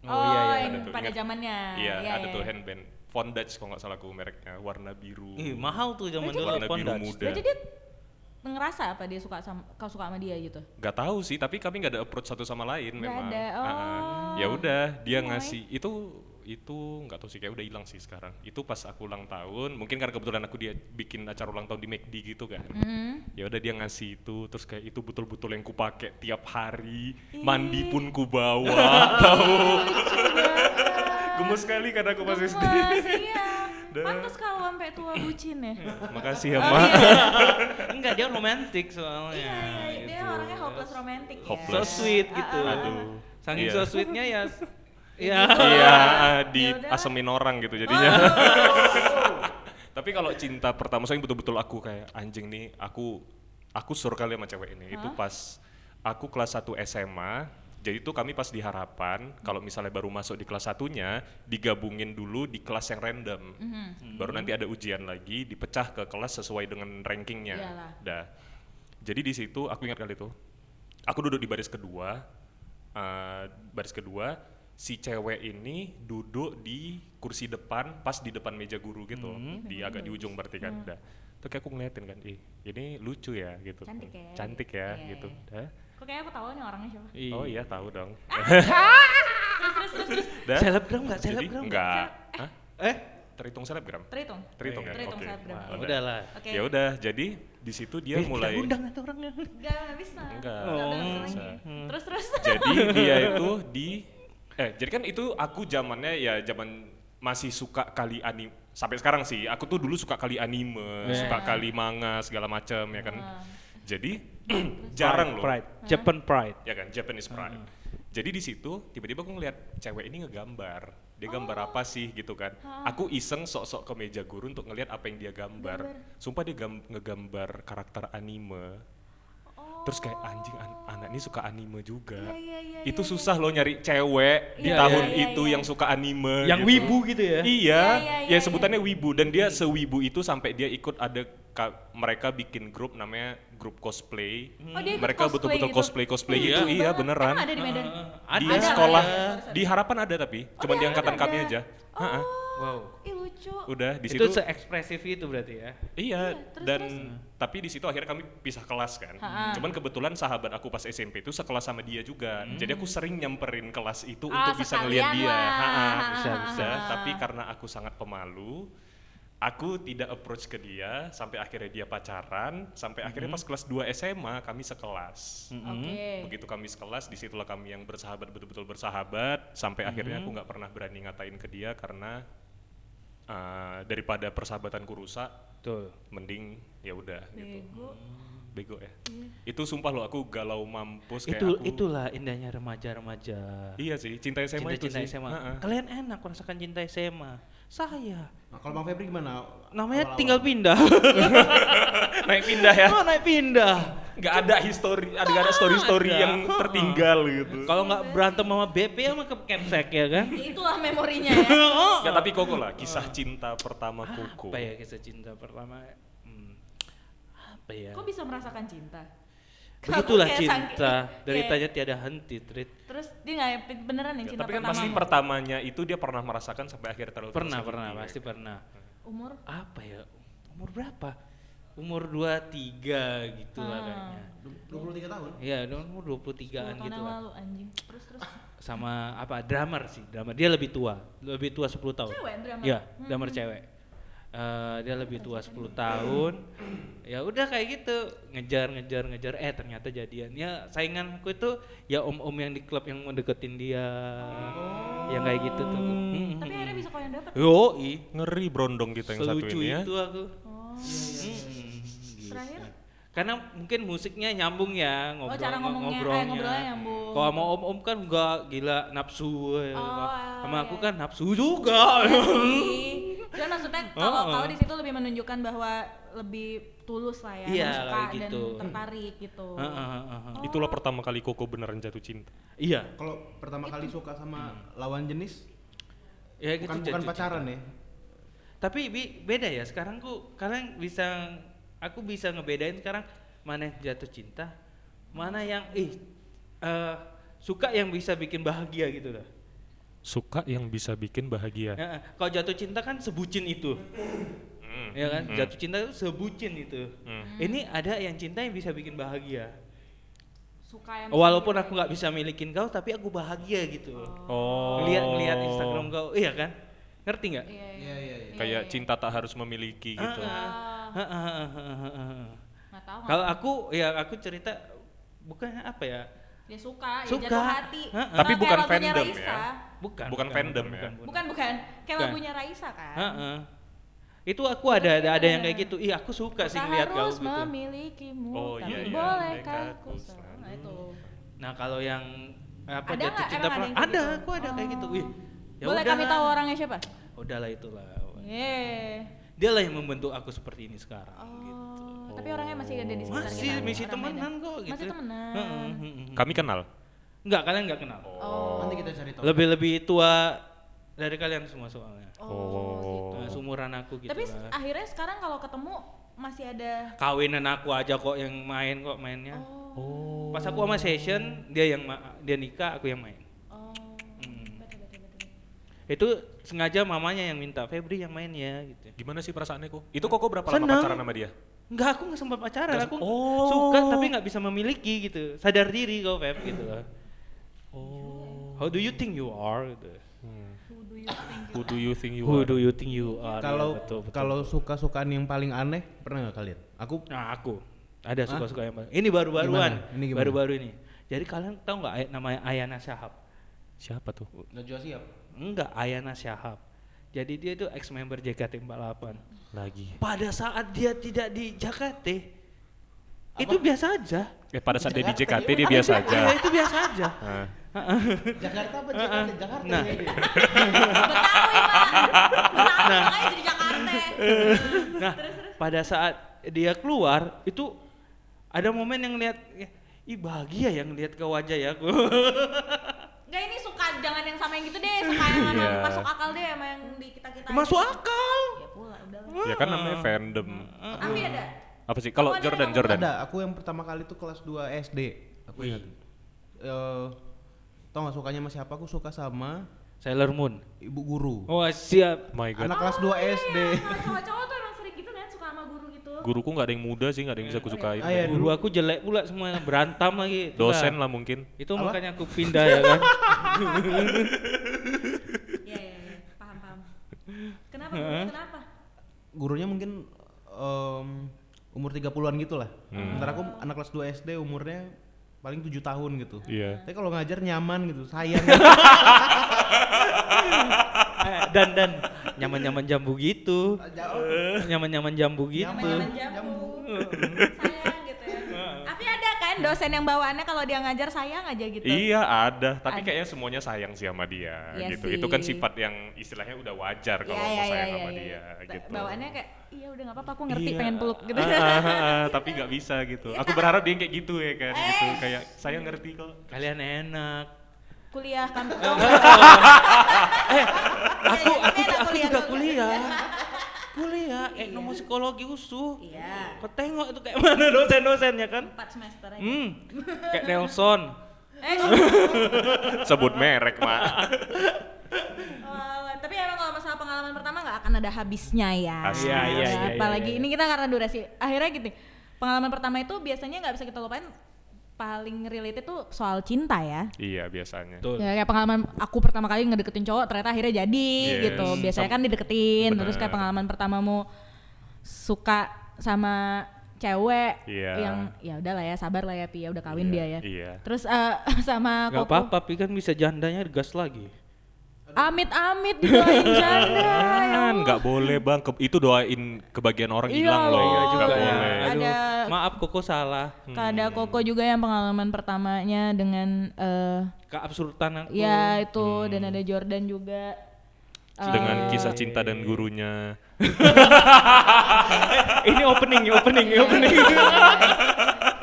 Oh, Oh, iya, iya, yang pada zamannya. Iya, ada iya, tuh iya. Fondage kalau nggak salah aku mereknya, warna biru. Ih, mahal tuh zaman dulu warna biru muda. Berarti dia ngerasa apa dia suka sama kau suka sama dia gitu? Gak tahu sih, tapi kami nggak ada approach satu sama lain Nggak memang. ada, Ah, ah. oh. Ya udah, dia ngasih itu itu nggak tahu sih kayak udah hilang sih sekarang. Itu pas aku ulang tahun, mungkin karena kebetulan aku dia bikin acara ulang tahun di McD gitu kan. Hmm. Ya udah dia ngasih itu, terus kayak itu betul-betul yang kupakai tiap hari, mandi pun ku bawa, tahu. Gemes sekali karena aku pas SD. Gemes, iya. Pantas kalau sampai tua bucin ya. Makasih ya, Oh, Mak. iya. Enggak, dia romantis soalnya. Iya, iya, dia gitu. orangnya hopeless romantic ya. Hopeless. So sweet gitu. Ah, ah, ah. Aduh. Saking Iya. so sweetnya ya. Iya. Iya, ah, Ya diasemin orang gitu jadinya. Tapi kalau cinta pertama saya betul-betul aku kayak anjing nih, aku aku sur kali sama cewek ini. Itu pas aku kelas 1 SMA. Jadi itu kami pas di harapan, kalau misalnya baru masuk di kelas satunya, digabungin dulu di kelas yang random. Mhm. Baru nanti ada ujian lagi, dipecah ke kelas sesuai dengan rankingnya. Iyalah. Dah. Jadi di situ aku ingat kali itu, aku duduk di baris kedua, eh, baris kedua, si cewek ini duduk di kursi depan, pas di depan meja guru gitu, Hmm. di agak di ujung berarti kan. Dah. Terus kayak aku ngeliatin kan, ih ini lucu ya gitu. Cantik ya. Cantik ya Iya, gitu. Dah. Kok kayak aku tahu nih orangnya siapa? Oh iya tahu dong. Terus terus terus. Dah. Selebgram nggak? Jadi Selebgram nggak? enggak. Hah? Eh? terhitung selebgram? Terhitung. Terhitung ya? Terhitung Oke. selebgram. Wah, Ya udahlah. Oke. Ya udah, jadi di situ dia Eh, mulai undang nanti orangnya. Enggak, enggak bisa. Enggak, Enggak, Oh. enggak bisa lagi. Terus terus. jadi dia itu di eh jadi kan itu aku zamannya ya zaman masih suka kali anime sampai sekarang sih aku tuh dulu suka kali anime Yeah. suka kali manga segala macam ya kan Ah. Jadi jarang loh. Pride. Japan Pride. ya kan Japanese pride. Jadi di situ tiba-tiba aku ngeliat cewek ini ngegambar. Dia gambar Oh. apa sih gitu kan. Aku iseng sok-sok ke meja guru untuk ngeliat apa yang dia gambar. Gambar. sumpah dia gam- ngegambar karakter anime terus kayak anjing an- anak ini suka anime juga Iya, iya, iya, itu iya, susah loh nyari cewek di Iya, tahun iya, iya, itu iya. yang suka anime Yang gitu. wibu gitu ya? iya Iya, iya, ya iya, sebutannya wibu dan dia sewibu itu sampai dia ikut ada ka- mereka bikin grup namanya grup cosplay Oh, dia mereka cosplay betul-betul gitu? cosplay cosplay Lucu gitu iya beneran Emang ada di Medan? Ada. di sekolah ada, di harapan ada tapi Oh, cuma di di angkatan kami aja Ha-ha. Wow. Lucu. udah di itu situ se-ekspresif itu berarti ya? Iya, terus, dan tapi di situ akhirnya kami pisah kelas kan. Ha-ha. Cuman kebetulan sahabat aku pas SMP itu sekelas sama dia juga. Jadi aku sering nyamperin kelas itu Ah, untuk bisa ngeliat dia. Bisa, bisa. Tapi karena aku sangat pemalu, aku tidak approach ke dia sampai akhirnya dia pacaran, sampai akhirnya pas kelas 2 SMA kami sekelas. Oke. Begitu kami sekelas, di situlah kami yang bersahabat betul-betul bersahabat, sampai akhirnya aku nggak pernah berani ngatain ke dia karena uh, daripada persahabatanku rusak, Betul. mending ya udah gitu Bego. bego ya itu sumpah loh aku galau mampus kayak Itu aku itulah indahnya remaja-remaja. iya sih cinta SMA itu Cinta-cinta sih SMA. Ha-ha. Kalian enak merasakan cinta SMA. Saya Nah, kalau Bang Febri gimana? namanya Awal-awal. tinggal pindah. naik pindah ya oh, naik pindah. nggak ada history ada nggak ada story story ada. yang tertinggal gitu Kalau nggak berantem sama BP sama ke capsek ya kan? Itulah memorinya ya. oh. Nggak, tapi koko lah kisah cinta pertama koko Apa ya kisah cinta pertama? Hmm, apa ya? Kok bisa merasakan cinta? Begitulah cinta. saking- Dari kayak- tanya tiada henti, Trit. Terus dia nggak beneran nih cinta tapi kan pertama? pasti pertamanya itu dia pernah merasakan sampai akhir terlalu Pernah, pernah, ya pasti kan? pernah. Umur? Apa ya? Umur berapa? umur 23 gitu lah kayaknya. 23 tahun. Iya, umur 23-an 10 tahun gitu lah. lalu anjing. Terus terus. Sama apa? Drummer sih, drummer. Dia lebih tua, lebih tua 10 tahun. Cewek drummer? Iya, Hmm. drummer cewek. Eh, dia lebih tua 10 tahun. Ya udah kayak gitu, ngejar ngejar ngejar eh ternyata jadian. Ya sainganku itu ya om-om yang di klub yang mau deketin dia. Yang kayak gitu tuh. Hmm. Tapi akhirnya bisa kau yang dapat. Yo, Ngeri brondong kita yang satu selucu ini ya. itu aku. Oh. Hmm, Terakhir? Karena mungkin musiknya nyambung ya ngobrol Oh, cara ngomongnya, eh, ngobrolnya. ngobrolnya nyambung. Kalau sama om-om kan enggak gila nafsu. ya. Oh, sama aku iya. kan nafsu juga. Cuman maksudnya kalau Oh. kalau di situ lebih menunjukkan bahwa lebih tulus lah ya, Iya, suka kayak dan gitu. tertarik gitu. Heeh, heeh, heeh. Itulah pertama kali Koko beneran jatuh cinta. Iya. Kalau pertama kali suka sama lawan jenis Ya gitu bukan bukan pacaran cinta. ya. Tapi bi beda ya sekarang ku kalian bisa aku bisa ngebedain sekarang mana yang jatuh cinta, mana yang ih eh, suka yang bisa bikin bahagia gitu lah. Suka yang bisa bikin bahagia. Ya, kalau jatuh cinta kan sebucin itu. Hmm. Ya kan? Hmm. Jatuh cinta itu sebucin itu. Hmm. Ini ada yang cinta yang bisa bikin bahagia. Suka yang Walaupun aku nggak bisa milikin kau, tapi aku bahagia gitu. Oh. Lihat lihat Instagram kau, iya kan? Ngerti nggak? Iya, iya. Iya iya iya. Kayak cinta tak harus memiliki gitu. Ah, nggak tahu. nggak Kalau aku ya aku cerita bukan apa ya? Dia suka, Suka. ya jatuh hati. Sama Tapi bukan lagunya fandom Raisa. ya. Bukan. Bukan fandom ya? Bukan bukan, kayak Bukan. lagunya Raisa kan. Heeh. Itu aku ada ada, ada yang kayak gitu. Ih, aku suka sih ngeliat kau harus gitu. memilikimu, Oh, iya, iya. bolehkah aku selalu. Nah, itu. Nah, kalau yang apa Ada jatuh cinta ada ada, gitu? aku ada kayak gitu. Wih. ya Boleh kami tahu orangnya siapa? Udahlah itulah. Yeay. Dia lah yang membentuk aku seperti ini sekarang Oh, gitu. Tapi orangnya masih ada di sekitar Masih, kita. masih temenan kok gitu. Masih temenan. Heeh, heeh. Kami kenal. Enggak, kalian enggak kenal. Oh. Nanti kita cari tahu. Lebih-lebih tua dari kalian semua soalnya. Oh, Oh. gitu. Nah, seumuran aku gitu Tapi lah. akhirnya sekarang kalau ketemu masih ada Kawinan aku aja kok yang main kok mainnya. Oh. Pas aku sama session, dia yang ma- dia nikah, aku yang main. Oh. Hmm. Betul, betul, betul. Itu sengaja mamanya yang minta Febri yang main ya gitu. Gimana sih perasaannya kok? Itu Koko berapa lama Senang. pacaran sama dia? Enggak, aku nggak sempat pacaran, aku Oh. suka tapi nggak bisa memiliki gitu. Sadar diri kau Feb gitu. Oh. How do you think you are gitu. Who do you think you Who do you think you Who are? do you think you are? Kalau Ya, kalau suka-sukaan yang paling aneh pernah nggak kalian? Aku Nah, aku ada suka-suka yang baru. Ini baru-baruan. Ini gimana? Baru-baru ini. Jadi kalian tahu nggak namanya Ayana Syahab? Siapa tuh? Najwa siap. Enggak, Ayana Syahab. Jadi dia itu ex member JKT48. Lagi. Pada saat dia tidak di JKT, itu biasa aja. Eh pada saat dia di JKT dia biasa aja. Iya, itu biasa aja. Jakarta apa Jakarta? Jakarta Nah. ya dia. Betawi, Pak. Betawi Nah. jadi Jakarta. Nah, pada saat dia keluar itu ada momen yang lihat ya, ih bahagia yang lihat ke wajah ya aku. Enggak ini jangan yang sama yang gitu deh, suka yang sama Iya. masuk akal deh sama yang di kita-kita. Masuk gitu. akal. Ya pula udah. ya kan namanya fandom. Afi ada? Apa sih? Kalau Jordan? Jordan. Ada, aku yang pertama kali tuh kelas 2 SD. Aku ingat. Eh, tau gak sukanya sama siapa? Aku suka sama Sailor Moon. ibu guru. Oh siap. My God. Anak kelas 2 SD. Kalau cowok-cowok tuh emang sering gitu kan suka sama guru gitu. Guruku nggak ada yang muda sih, nggak ada yang bisa kusukain. Ah, iya, Guru aku jelek pula semua berantem lagi. Itulah. Dosen lah mungkin. Itu Apa? makanya aku pindah ya kan. Iya iya paham paham. Kenapa? gurunya kenapa? Gurunya mungkin em, umur 30-an gitu lah. Hmm. Sementara aku anak kelas 2 SD umurnya paling 7 tahun gitu. Iya. Tapi kalau ngajar nyaman gitu, sayang. dan dan nyaman-nyaman jambu gitu. Nyaman-nyaman jambu gitu. Nyaman jambu. sayang gitu ya. Afi ada kan dosen yang bawaannya kalau dia ngajar sayang aja gitu. Iya ada, tapi Ada. kayaknya semuanya sayang sih sama dia Iya gitu. Itu kan sifat yang istilahnya udah wajar kalau Iya, mau iya, sayang sama dia gitu. Bawaannya kayak iya udah nggak apa-apa aku ngerti Iya. pengen peluk gitu. Tapi nggak bisa gitu. Aku berharap dia kayak gitu ya kan, gitu. Eh. Kayak saya ngerti kok. Kalian enak. Kuliah kan. Eh, aku aku Enak aku kuliah, juga Kak. kuliah. Kuliah etnomusikologi USU. Iya. Kau tengok itu kayak mana dosen-dosennya kan? Empat semester aja. Hmm, kayak Nelson. Eh, Sebut merek, Mak. oh, tapi emang kalau masalah pengalaman pertama nggak akan ada habisnya ya. Pasti. Iya, iya, iya, Apalagi iya, iya. ini kita karena durasi. Akhirnya gitu. Pengalaman pertama itu biasanya nggak bisa kita lupain. Paling related tuh soal cinta ya. Iya biasanya. Betul. Ya kayak pengalaman aku pertama kali ngedeketin cowok ternyata akhirnya jadi Yes. gitu. Biasanya Sam- kan dideketin, terus Bener. kayak pengalaman pertamamu suka sama cewek Iya. yang ya udahlah ya sabar lah ya Pi ya udah kawin Iya, dia ya. iya. Terus eh, sama Gak Koko. apa-apa, tapi kan bisa jandanya gas lagi. Amit-amit didoain janda. ya Kan Allah. nggak boleh bang, Ke- itu doain kebagian orang Iya hilang loh. Iya juga Nggak ya. boleh. Ada- maaf Koko salah. Ada Koko juga yang pengalaman pertamanya dengan eh Keabsurdan aku. ya itu dan ada Jordan juga. Dengan Eh, kisah cinta dan gurunya. ini opening, opening, opening.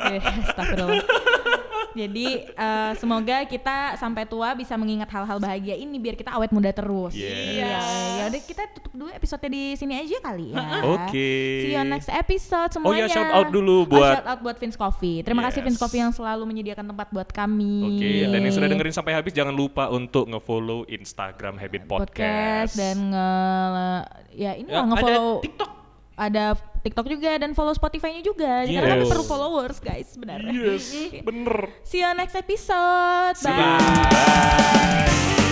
Eh, Astagfirullah. Jadi eh, semoga kita sampai tua bisa mengingat hal-hal bahagia ini biar kita awet muda terus. Yes. Iya. Ya udah kita tutup dulu episode di sini aja kali ya. Oke. See you on next episode Oh semuanya. ya, shout out dulu Oh, buat- shout out buat Vince Coffee. Terima kasih Yes. Vince Coffee yang selalu menyediakan tempat buat kami. Oke, dan yang sudah dengerin sampai habis jangan lupa untuk nge-follow Instagram Habit Podcast. dan nge ya ini Ya, nge-follow TikTok. Ada TikTok juga dan follow Spotify-nya juga. Jadi Yes. kami perlu followers guys sebenarnya. Yes, bener. See you next episode. Bye. you. Bye.